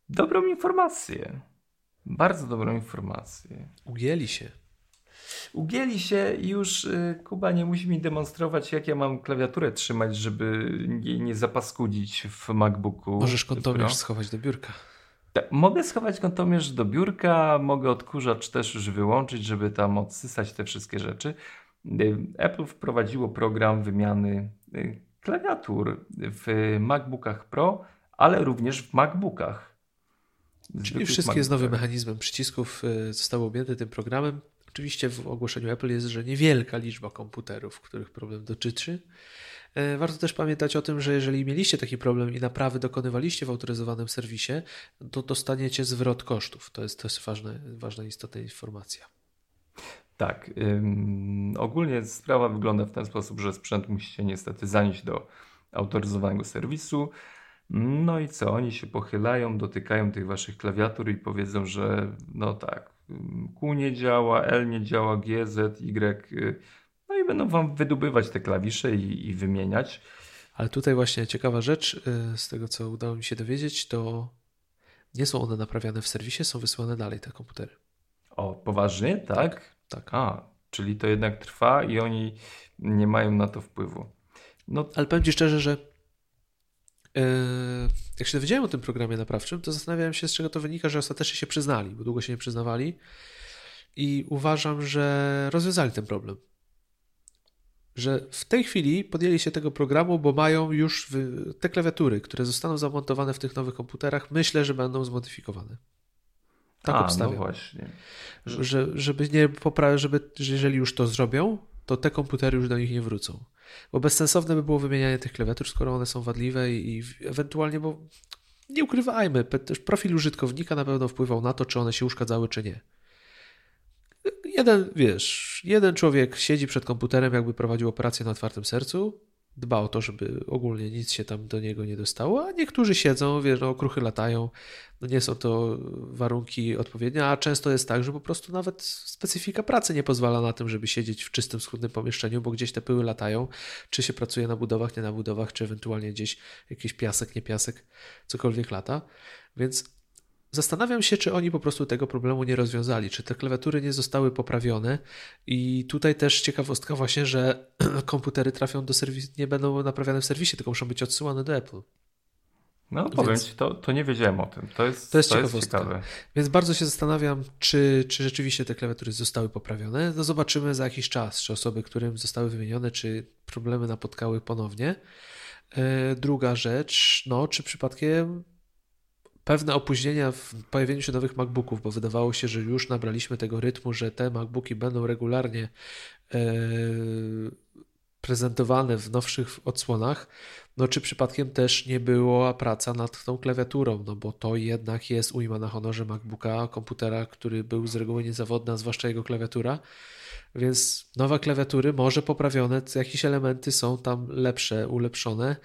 dobrą informację. Bardzo dobrą informację.
Ugięli się.
Ugięli się i już y, Kuba nie musi mi demonstrować, jak ja mam klawiaturę trzymać, żeby nie, nie zapaskudzić w MacBooku.
Możesz kontomierz schować do biurka.
Tak, mogę schować kątomierz do biurka, mogę odkurzacz też już wyłączyć, żeby tam odsysać te wszystkie rzeczy. Y, Apple wprowadziło program wymiany y, klawiatur w MacBookach Pro, ale również w MacBookach.
Czyli wszystkie z nowym mechanizmem przycisków y, zostały objęte tym programem. Oczywiście w ogłoszeniu Apple jest, że niewielka liczba komputerów, których problem dotyczy. E, warto też pamiętać o tym, że jeżeli mieliście taki problem i naprawy dokonywaliście w autoryzowanym serwisie, to dostaniecie zwrot kosztów. To jest też ważna, ważna istotna informacja.
Tak. Ym, ogólnie sprawa wygląda w ten sposób, że sprzęt musicie niestety zanieść do autoryzowanego serwisu. No i co? Oni się pochylają, dotykają tych waszych klawiatur i powiedzą, że no tak, Q nie działa, L nie działa, G, Z, Y. No i będą wam wydobywać te klawisze i, i wymieniać.
Ale tutaj właśnie ciekawa rzecz, y, z tego co udało mi się dowiedzieć, to nie są one naprawiane w serwisie, są wysyłane dalej te komputery.
O, poważnie? Tak? Tak.
tak.
A, czyli to jednak trwa i oni nie mają na to wpływu.
No. Ale powiem Ci szczerze, że jak się dowiedziałem o tym programie naprawczym, to zastanawiałem się, z czego to wynika, że ostatecznie się przyznali, bo długo się nie przyznawali. I uważam, że rozwiązali ten problem że w tej chwili podjęli się tego programu, bo mają już te klawiatury, które zostaną zamontowane w tych nowych komputerach, myślę, że będą zmodyfikowane.
Tak A, no obstawiam. No właśnie.
Że, żeby nie poprawić, żeby, że jeżeli już to zrobią, to te komputery już do nich nie wrócą. Bo bezsensowne by było wymienianie tych klawiatur, skoro one są wadliwe i, i ewentualnie, bo nie ukrywajmy, też profil użytkownika na pewno wpływał na to, czy one się uszkadzały, czy nie jeden, wiesz, jeden człowiek siedzi przed komputerem, jakby prowadził operację na otwartym sercu, dba o to, żeby ogólnie nic się tam do niego nie dostało, a niektórzy siedzą, wiesz, no, okruchy latają, no nie są to warunki odpowiednie, a często jest tak, że po prostu nawet specyfika pracy nie pozwala na tym, żeby siedzieć w czystym, schudnym pomieszczeniu, bo gdzieś te pyły latają, czy się pracuje na budowach, nie na budowach, czy ewentualnie gdzieś jakiś piasek, nie piasek, cokolwiek lata, więc Zastanawiam się, czy oni po prostu tego problemu nie rozwiązali, czy te klawiatury nie zostały poprawione. I tutaj też ciekawostka właśnie, że komputery trafią do serwisu, nie będą naprawiane w serwisie, tylko muszą być odsyłane do Apple.
No powiem Więc, ci, to, to nie wiedziałem o tym. To jest,
to jest, to jest ciekawe. Więc bardzo się zastanawiam, czy, czy rzeczywiście te klawiatury zostały poprawione. No zobaczymy za jakiś czas, czy osoby, którym zostały wymienione, czy problemy napotkały ponownie. E, druga rzecz, no czy przypadkiem pewne opóźnienia w pojawieniu się nowych MacBooków, bo wydawało się, że już nabraliśmy tego rytmu, że te MacBooki będą regularnie e, prezentowane w nowszych odsłonach, no czy przypadkiem też nie była praca nad tą klawiaturą, no bo to jednak jest ujma na honorze MacBooka, komputera, który był z reguły niezawodny, a zwłaszcza jego klawiatura, więc nowe klawiatury, może poprawione, jakieś elementy są tam lepsze, ulepszone,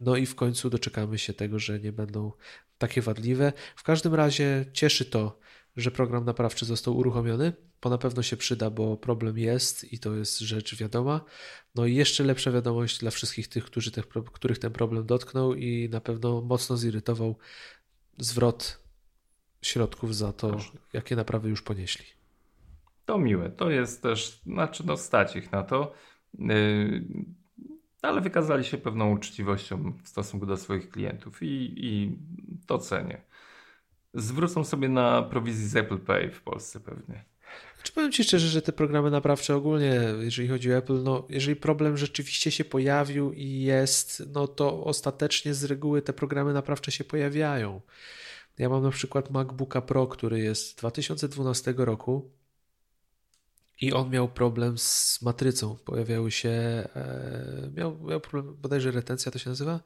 no i w końcu doczekamy się tego, że nie będą takie wadliwe. W każdym razie cieszy to, że program naprawczy został uruchomiony, bo na pewno się przyda, bo problem jest i to jest rzecz wiadoma. No i jeszcze lepsza wiadomość dla wszystkich tych, którzy te, których ten problem dotknął i na pewno mocno zirytował zwrot środków za to, jakie naprawy już ponieśli.
To miłe. To jest też, znaczy no stać ich na to. Yy, ale wykazali się pewną uczciwością w stosunku do swoich klientów i, i to cenię. Zwrócą sobie na prowizji z Apple Pay w Polsce pewnie.
Czy powiem Ci szczerze, że te programy naprawcze ogólnie, jeżeli chodzi o Apple, no jeżeli problem rzeczywiście się pojawił i jest, no to ostatecznie z reguły te programy naprawcze się pojawiają. Ja mam na przykład MacBooka Pro, który jest z 2012 roku i on miał problem z matrycą. Pojawiały się, e, miał, miał problem, bodajże retencja to się nazywa,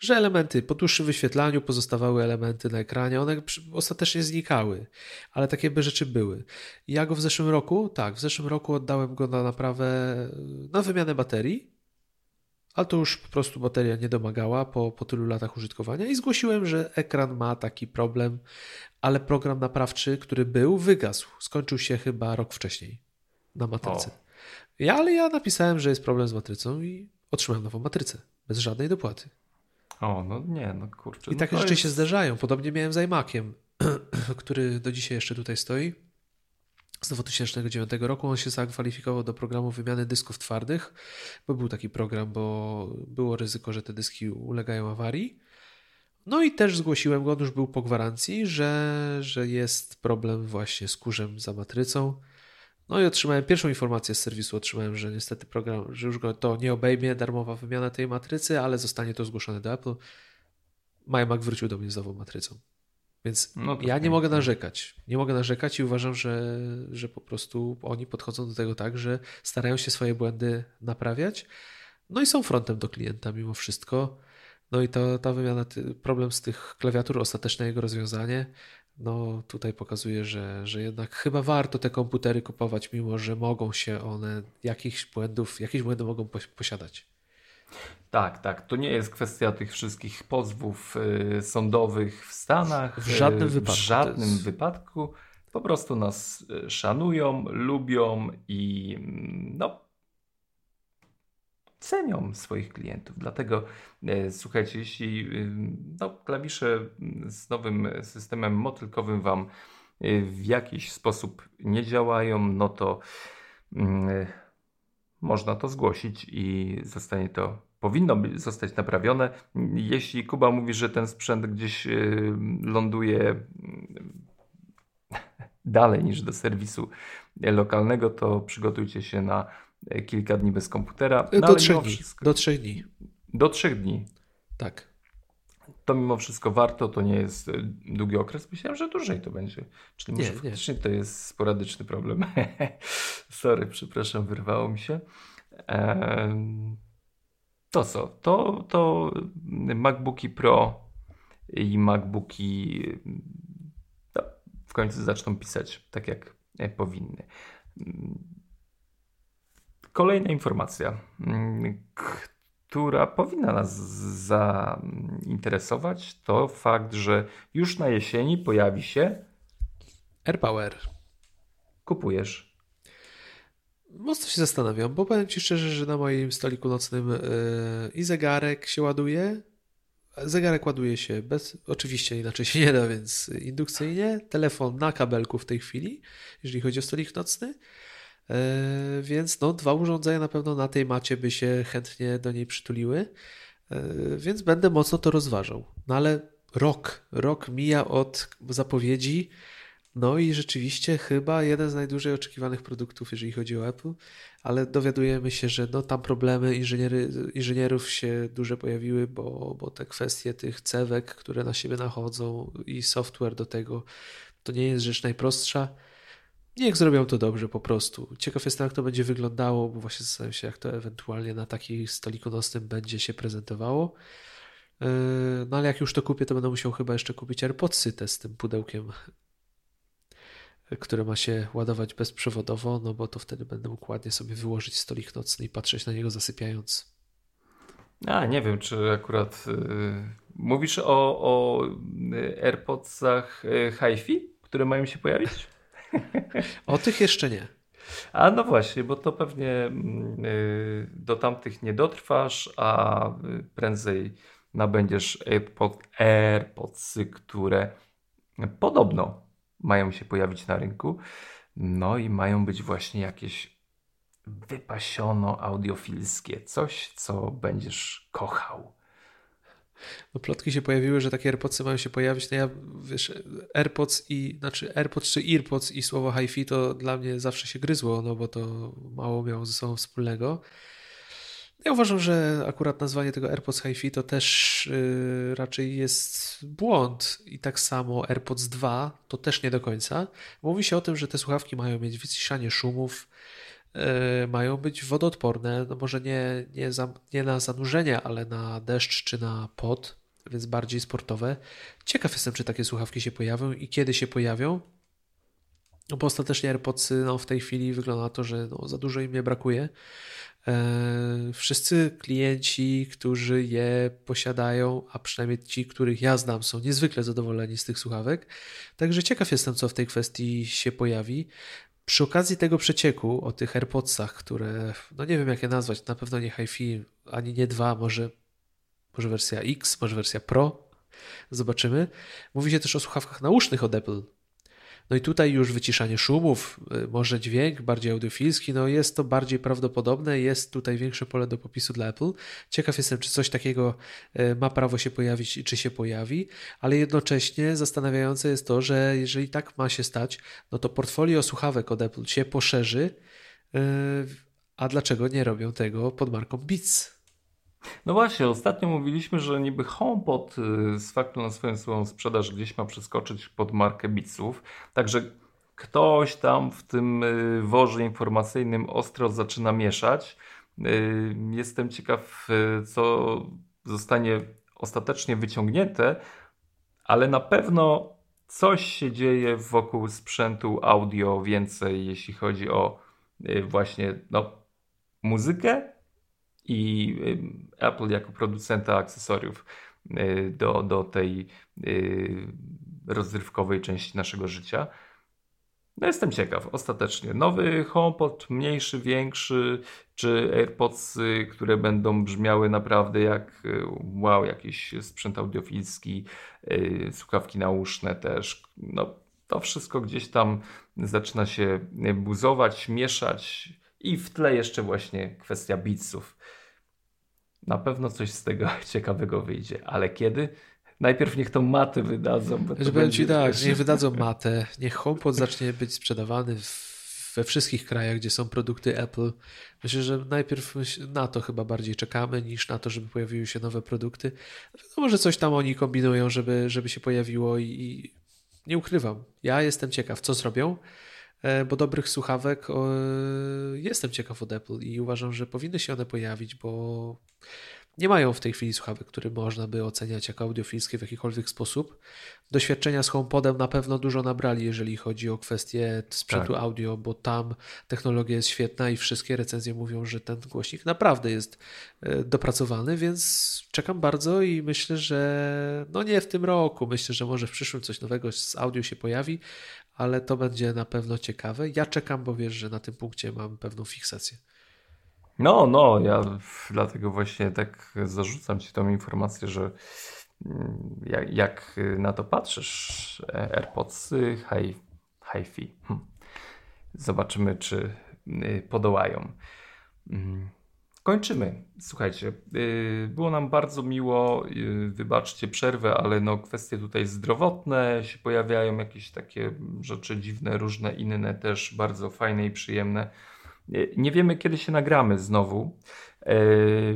że elementy po dłuższym wyświetlaniu pozostawały elementy na ekranie, one ostatecznie znikały, ale takie by rzeczy były. Ja go w zeszłym roku, tak, w zeszłym roku oddałem go na naprawę, na wymianę baterii, ale to już po prostu bateria nie domagała po, po tylu latach użytkowania i zgłosiłem, że ekran ma taki problem, ale program naprawczy, który był, wygasł. Skończył się chyba rok wcześniej na matryce. Ja, ale ja napisałem, że jest problem z matrycą i otrzymałem nową matrycę. Bez żadnej dopłaty.
O, no nie, no kurczę.
I
no
takie rzeczy jest... się zdarzają. Podobnie miałem z iMaciem, który do dzisiaj jeszcze tutaj stoi. Z 2009 roku on się zakwalifikował do programu wymiany dysków twardych, bo był taki program, bo było ryzyko, że te dyski ulegają awarii. No i też zgłosiłem go, on już był po gwarancji, że, że jest problem właśnie z kurzem za matrycą. No i otrzymałem pierwszą informację z serwisu, otrzymałem, że niestety program, że już go to nie obejmie darmowa wymiana tej matrycy, ale zostanie to zgłoszone do Apple. MyMac wrócił do mnie z nową matrycą. Więc no ja nie mogę narzekać. Nie mogę narzekać i uważam, że, że po prostu oni podchodzą do tego tak, że starają się swoje błędy naprawiać. No i są frontem do klienta mimo wszystko. No i to, ta wymiana, problem z tych klawiatur, ostateczne jego rozwiązanie, no tutaj pokazuje, że, że jednak chyba warto te komputery kupować, mimo że mogą się one jakichś błędów, jakieś błędy mogą posiadać.
Tak, tak. To nie jest kwestia tych wszystkich pozwów y, sądowych w Stanach.
W żadnym y, wypadku.
W żadnym jest... wypadku. Po prostu nas y, szanują, lubią i mm, no, cenią swoich klientów. Dlatego e, słuchajcie, jeśli no, klawisze z nowym systemem motylkowym Wam w jakiś sposób nie działają, no to mm, można to zgłosić i zostanie to powinno zostać naprawione. Jeśli Kuba mówi, że ten sprzęt gdzieś y, ląduje mm, dalej niż do serwisu lokalnego, to przygotujcie się na kilka dni bez komputera.
No, do, trzech dni. Wszystko, do trzech dni.
Do trzech dni.
Tak.
To mimo wszystko warto, to nie jest y, długi okres. Myślałem, że dłużej to będzie. Czyli nie, może faktycznie nie. to jest sporadyczny problem. Sorry, przepraszam, wyrwało mi się. Ehm to co? To, to MacBooki Pro i MacBooki no, w końcu zaczną pisać tak, jak powinny. Kolejna informacja, która powinna nas zainteresować, to fakt, że już na jesieni pojawi się
AirPower.
Kupujesz
Mocno się zastanawiam, bo powiem Ci szczerze, że na moim stoliku nocnym yy, i zegarek się ładuje. Zegarek ładuje się bez, oczywiście inaczej się nie da, więc indukcyjnie. Telefon na kabelku w tej chwili, jeżeli chodzi o stolik nocny. Yy, więc no, dwa urządzenia na pewno na tej macie by się chętnie do niej przytuliły. Yy, więc będę mocno to rozważał. No ale rok, rok mija od zapowiedzi no i rzeczywiście chyba jeden z najdłużej oczekiwanych produktów, jeżeli chodzi o Apple, ale dowiadujemy się, że no, tam problemy inżyniery, inżynierów się duże pojawiły, bo, bo te kwestie tych cewek, które na siebie nachodzą i software do tego, to nie jest rzecz najprostsza. Niech zrobią to dobrze po prostu. Ciekaw jestem, jak to będzie wyglądało, bo właśnie zastanawiam się, jak to ewentualnie na takiej stoliku nocnym będzie się prezentowało. Yy, no ale jak już to kupię, to będę musiał chyba jeszcze kupić AirPodsy z tym pudełkiem które ma się ładować bezprzewodowo, no bo to wtedy będę mógł ładnie sobie wyłożyć stolik nocny i patrzeć na niego zasypiając.
A, nie wiem, czy akurat yy, mówisz o, o AirPodsach y, HiFi, które mają się pojawić?
O tych jeszcze nie.
A no właśnie, bo to pewnie yy, do tamtych nie dotrwasz, a y, prędzej nabędziesz AirPod, AirPodsy, które podobno mają się pojawić na rynku. No i mają być właśnie jakieś wypasiono audiofilskie, coś, co będziesz kochał.
No plotki się pojawiły, że takie AirPodsy mają się pojawić. No ja, wiesz, AirPods i, znaczy AirPods czy EarPods i słowo hi-fi to dla mnie zawsze się gryzło, no bo to mało miało ze sobą wspólnego. Ja uważam, że akurat nazwanie tego AirPods HiFi to też yy, raczej jest błąd i tak samo AirPods 2 to też nie do końca. Mówi się o tym, że te słuchawki mają mieć wyciszanie szumów, mają być wodoodporne, no może nie, nie, za, nie na zanurzenie, ale na deszcz czy na pot, więc bardziej sportowe. Ciekaw jestem, czy takie słuchawki się pojawią i kiedy się pojawią. No bo ostatecznie AirPodsy no, w tej chwili wygląda na to, że no, za dużo im nie brakuje. E, wszyscy klienci, którzy je posiadają, a przynajmniej ci, których ja znam, są niezwykle zadowoleni z tych słuchawek. Także ciekaw jestem, co w tej kwestii się pojawi. Przy okazji tego przecieku o tych AirPodsach, które, no nie wiem jak je nazwać, na pewno nie HiFi, ani nie dwa, może, może wersja X, może wersja Pro, zobaczymy. Mówi się też o słuchawkach nausznych od Apple. No i tutaj już wyciszanie szumów, y, może dźwięk bardziej audiofilski, no jest to bardziej prawdopodobne, jest tutaj większe pole do popisu dla Apple. Ciekaw jestem, czy coś takiego y, ma prawo się pojawić i czy się pojawi, ale jednocześnie zastanawiające jest to, że jeżeli tak ma się stać, no to portfolio słuchawek od Apple się poszerzy, y, a dlaczego nie robią tego pod marką Beats?
No właśnie, ostatnio mówiliśmy, że niby HomePod y, z faktu na swoją, swoją sprzedaż gdzieś ma przeskoczyć pod markę Beatsów. Także ktoś tam w tym y, worze informacyjnym ostro zaczyna mieszać. Y, jestem ciekaw, co zostanie ostatecznie wyciągnięte, ale na pewno coś się dzieje wokół sprzętu audio więcej, jeśli chodzi o właśnie no, muzykę i Apple jako producenta akcesoriów y, do, do tej y, rozrywkowej części naszego życia. No jestem ciekaw, ostatecznie. Nowy HomePod, mniejszy, większy, czy AirPods, które będą brzmiały naprawdę jak y, wow, jakiś sprzęt audiofilski, słuchawki nauszne też. No, to wszystko gdzieś tam zaczyna się buzować, mieszać i w tle jeszcze właśnie kwestia beatsów. Na pewno coś z tego ciekawego wyjdzie, ale kiedy? Najpierw niech tą matę wydadzą. Bo
to będzie... ci tak, niech wydadzą matę, niech HomePod zacznie być sprzedawany we wszystkich krajach, gdzie są produkty Apple. Myślę, że najpierw na to chyba bardziej czekamy, niż na to, żeby pojawiły się nowe produkty. No może coś tam oni kombinują, żeby, żeby się pojawiło i, i nie ukrywam. Ja jestem ciekaw, co zrobią. E, bo dobrych słuchawek jestem ciekaw od Apple i uważam, że powinny się one pojawić, bo nie mają w tej chwili słuchawek, które można by oceniać jako audiofilskie w jakikolwiek sposób. Doświadczenia z HomePodem na pewno dużo nabrali, jeżeli chodzi o kwestię sprzętu tak. audio, bo tam technologia jest świetna i wszystkie recenzje mówią, że ten głośnik naprawdę jest e, dopracowany, więc czekam bardzo i myślę, że no nie w tym roku, myślę, że może w przyszłym coś nowego z audio się pojawi, ale to będzie na pewno ciekawe. Ja czekam, bo wiesz, że na tym punkcie mam pewną fiksację.
No, no, ja dlatego właśnie tak zarzucam Ci tą informację, że mm, jak, jak na to patrzysz, AirPods hi, hi-fi. Hm. Zobaczymy, czy y, podołają. Mm. Kończymy. Słuchajcie, y, było nam bardzo miło, y, wybaczcie przerwę, ale no kwestie tutaj zdrowotne się pojawiają, jakieś takie rzeczy dziwne, różne inne też bardzo fajne i przyjemne. Y, nie wiemy kiedy się nagramy znowu.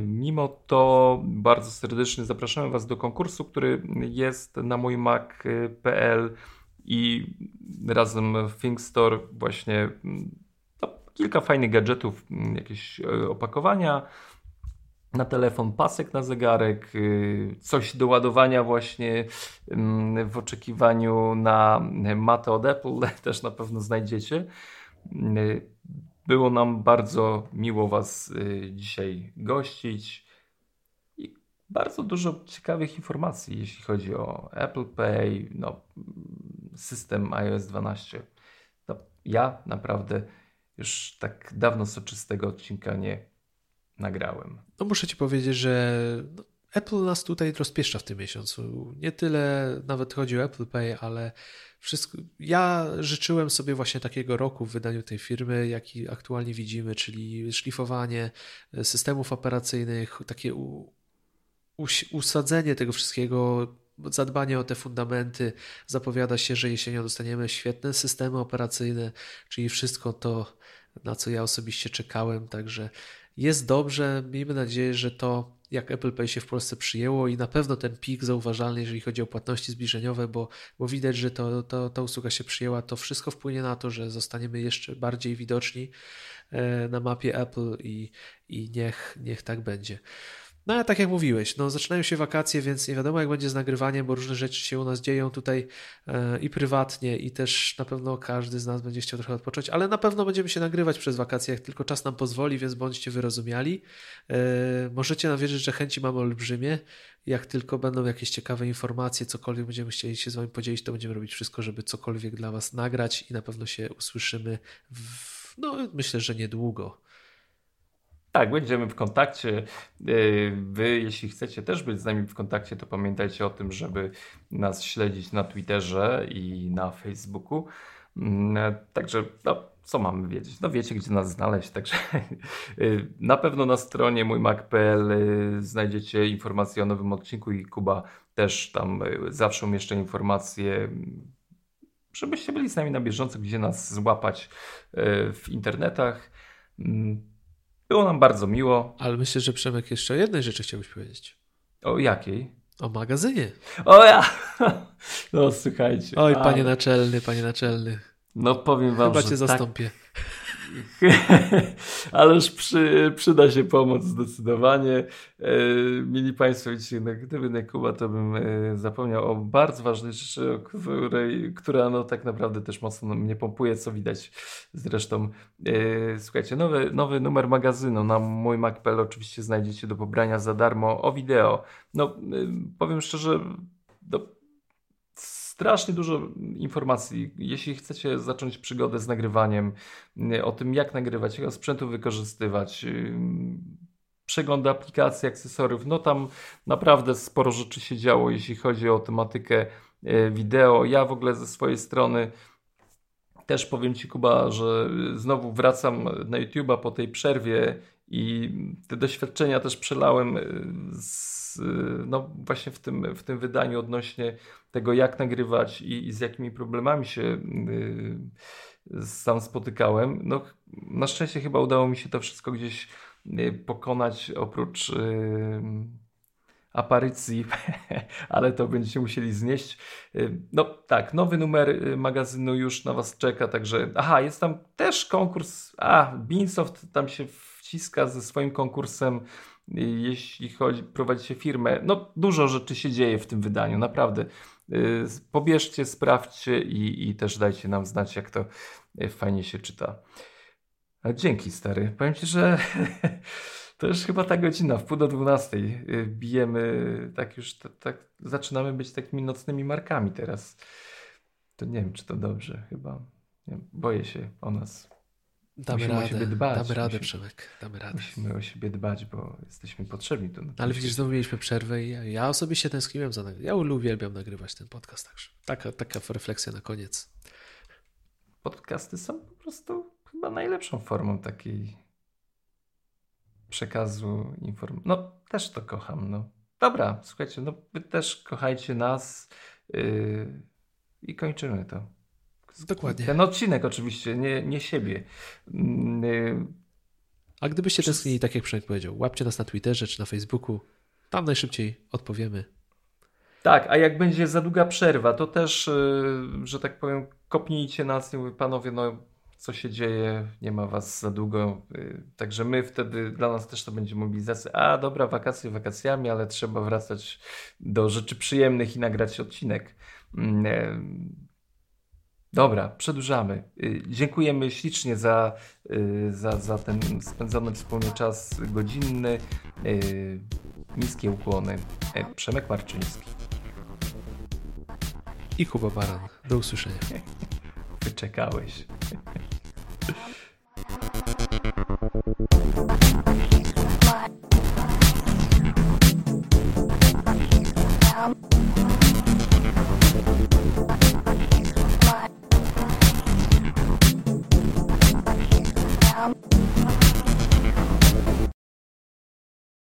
Mimo to bardzo serdecznie zapraszamy Was do konkursu, który jest na mój mac.pl i razem w ThinkStore właśnie kilka fajnych gadżetów, mm, jakieś e, opakowania na telefon, pasek na zegarek, y, coś do ładowania właśnie mm, w oczekiwaniu na matę od Apple, też na pewno znajdziecie. Y, było nam bardzo miło Was y, dzisiaj gościć i bardzo dużo ciekawych informacji, jeśli chodzi o Apple Pay, no, system iOS 12. To ja naprawdę już tak dawno soczystego odcinka nie nagrałem.
No muszę ci powiedzieć, że no, Apple nas tutaj rozpieszcza w tym miesiącu. Nie tyle nawet chodzi o Apple Pay, ale wszystko. Ja życzyłem sobie właśnie takiego roku w wydaniu tej firmy, jaki aktualnie widzimy, czyli szlifowanie systemów operacyjnych, takie usadzenie tego wszystkiego zadbanie o te fundamenty. Zapowiada się, że jesienią dostaniemy świetne systemy operacyjne, czyli wszystko to, na co ja osobiście czekałem. Także jest dobrze. Miejmy nadzieję, że to jak Apple Pay się w Polsce przyjęło i na pewno ten pik zauważalny, jeżeli chodzi o płatności zbliżeniowe, bo, bo widać, że to, to, ta usługa się przyjęła, to wszystko wpłynie na to, że zostaniemy jeszcze bardziej widoczni e, na mapie Apple i, i niech, niech tak będzie. No ale tak jak mówiłeś, no zaczynają się wakacje, więc nie wiadomo jak będzie z nagrywaniem, bo różne rzeczy się u nas dzieją tutaj e, i prywatnie i też na pewno każdy z nas będzie chciał trochę odpocząć, ale na pewno będziemy się nagrywać przez wakacje, jak tylko czas nam pozwoli, więc bądźcie wyrozumiali. E, możecie nam wierzyć, że chęci mamy olbrzymie. Jak tylko będą jakieś ciekawe informacje, cokolwiek będziemy chcieli się z wami podzielić, to będziemy robić wszystko, żeby cokolwiek dla was nagrać i na pewno się usłyszymy w, no myślę, że niedługo.
Tak, będziemy w kontakcie. Y, wy, jeśli chcecie też być z nami w kontakcie, to pamiętajcie o tym, żeby nas śledzić na Twitterze i na Facebooku. Mm, także no, co mamy wiedzieć? No wiecie, gdzie nas znaleźć, także y, na pewno na stronie mójmac.pl y, znajdziecie informacje o nowym odcinku i Kuba też tam zawsze umieszcza informacje, żebyście byli z nami na bieżąco, gdzie nas złapać w internetach. Było nam bardzo miło.
Ale myślę, że Przemek jeszcze o jednej rzeczy chciałbyś powiedzieć.
O jakiej?
O magazynie.
O ja! No słuchajcie.
Oj, panie naczelny, panie naczelny.
No powiem wam,
Chyba
że
cię tak... zastąpię.
Ależ przy, przyda się pomoc zdecydowanie. E, mieli Państwo, widzicie, no, gdyby nie Kuba, to bym e, zapomniał o bardzo ważnej rzeczy, o której, która no, tak naprawdę też mocno mnie pompuje, co widać zresztą. E, słuchajcie, nowy, nowy numer magazynu na mój Mac.pl oczywiście znajdziecie do pobrania za darmo o wideo. No, powiem szczerze, do, strasznie dużo informacji. Jeśli chcecie zacząć przygodę z nagrywaniem, o tym jak nagrywać, jakiego sprzętu wykorzystywać, przegląd aplikacji, akcesoriów, no tam naprawdę sporo rzeczy się działo, jeśli chodzi o tematykę e, wideo. Ja w ogóle ze swojej strony też powiem Ci, Kuba, że znowu wracam na YouTube'a po tej przerwie i te doświadczenia też przelałem e, z no właśnie w tym, w tym wydaniu odnośnie tego, jak nagrywać i, i z jakimi problemami się y, sam spotykałem. No, na szczęście chyba udało mi się to wszystko gdzieś y, pokonać oprócz y, aparycji, ale to będziecie musieli znieść. No tak, nowy numer magazynu już na Was czeka, także aha, jest tam też konkurs, a Beansoft tam się wciska ze swoim konkursem jeśli chodzi, prowadzicie firmę. No, dużo rzeczy się dzieje w tym wydaniu, naprawdę. Y, pobierzcie, sprawdźcie i, i też dajcie nam znać, jak to y, fajnie się czyta. Dzięki, stary. Powiem ci, że to już chyba ta godzina, w pół do dwunastej y, bijemy, tak już, tak, zaczynamy być takimi nocnymi markami teraz. To nie wiem, czy to dobrze, chyba. Boję się o nas.
Damy musimy radę, o siebie dbać. Damy radę, musimy, Przemek, damy radę.
Musimy o siebie dbać, bo jesteśmy potrzebni tu.
Ale widzisz, znowu mieliśmy przerwę i ja, ja osobiście tęskniłem za nagrywaniem. Ja uwielbiam nagrywać ten podcast także. Taka, taka refleksja na koniec.
Podcasty są po prostu chyba najlepszą formą takiej przekazu informacji. No, też to kocham, no. Dobra, słuchajcie, no wy też kochajcie nas yy, i kończymy to.
Dokładnie.
Ten odcinek oczywiście, nie, nie siebie. Mm, y,
A gdybyście Przez... tęsknili, tak jak Przemek powiedział, łapcie nas na Twitterze czy na Facebooku. Tam najszybciej odpowiemy.
Tak, a jak będzie za długa przerwa, to też, y, że tak powiem, kopnijcie nas i mówię, panowie, no co się dzieje, nie ma was za długo. Y, także my wtedy, dla nas też to będzie mobilizacja. A dobra, wakacje wakacjami, ale trzeba wracać do rzeczy przyjemnych i nagrać odcinek. Dobra, przedłużamy. Y, dziękujemy ślicznie za, y, za, za ten spędzony wspólnie czas godzinny. Y, niskie ukłony. E, Przemek Marczyński.
I Kuba Baran. Do usłyszenia.
Wyczekałeś.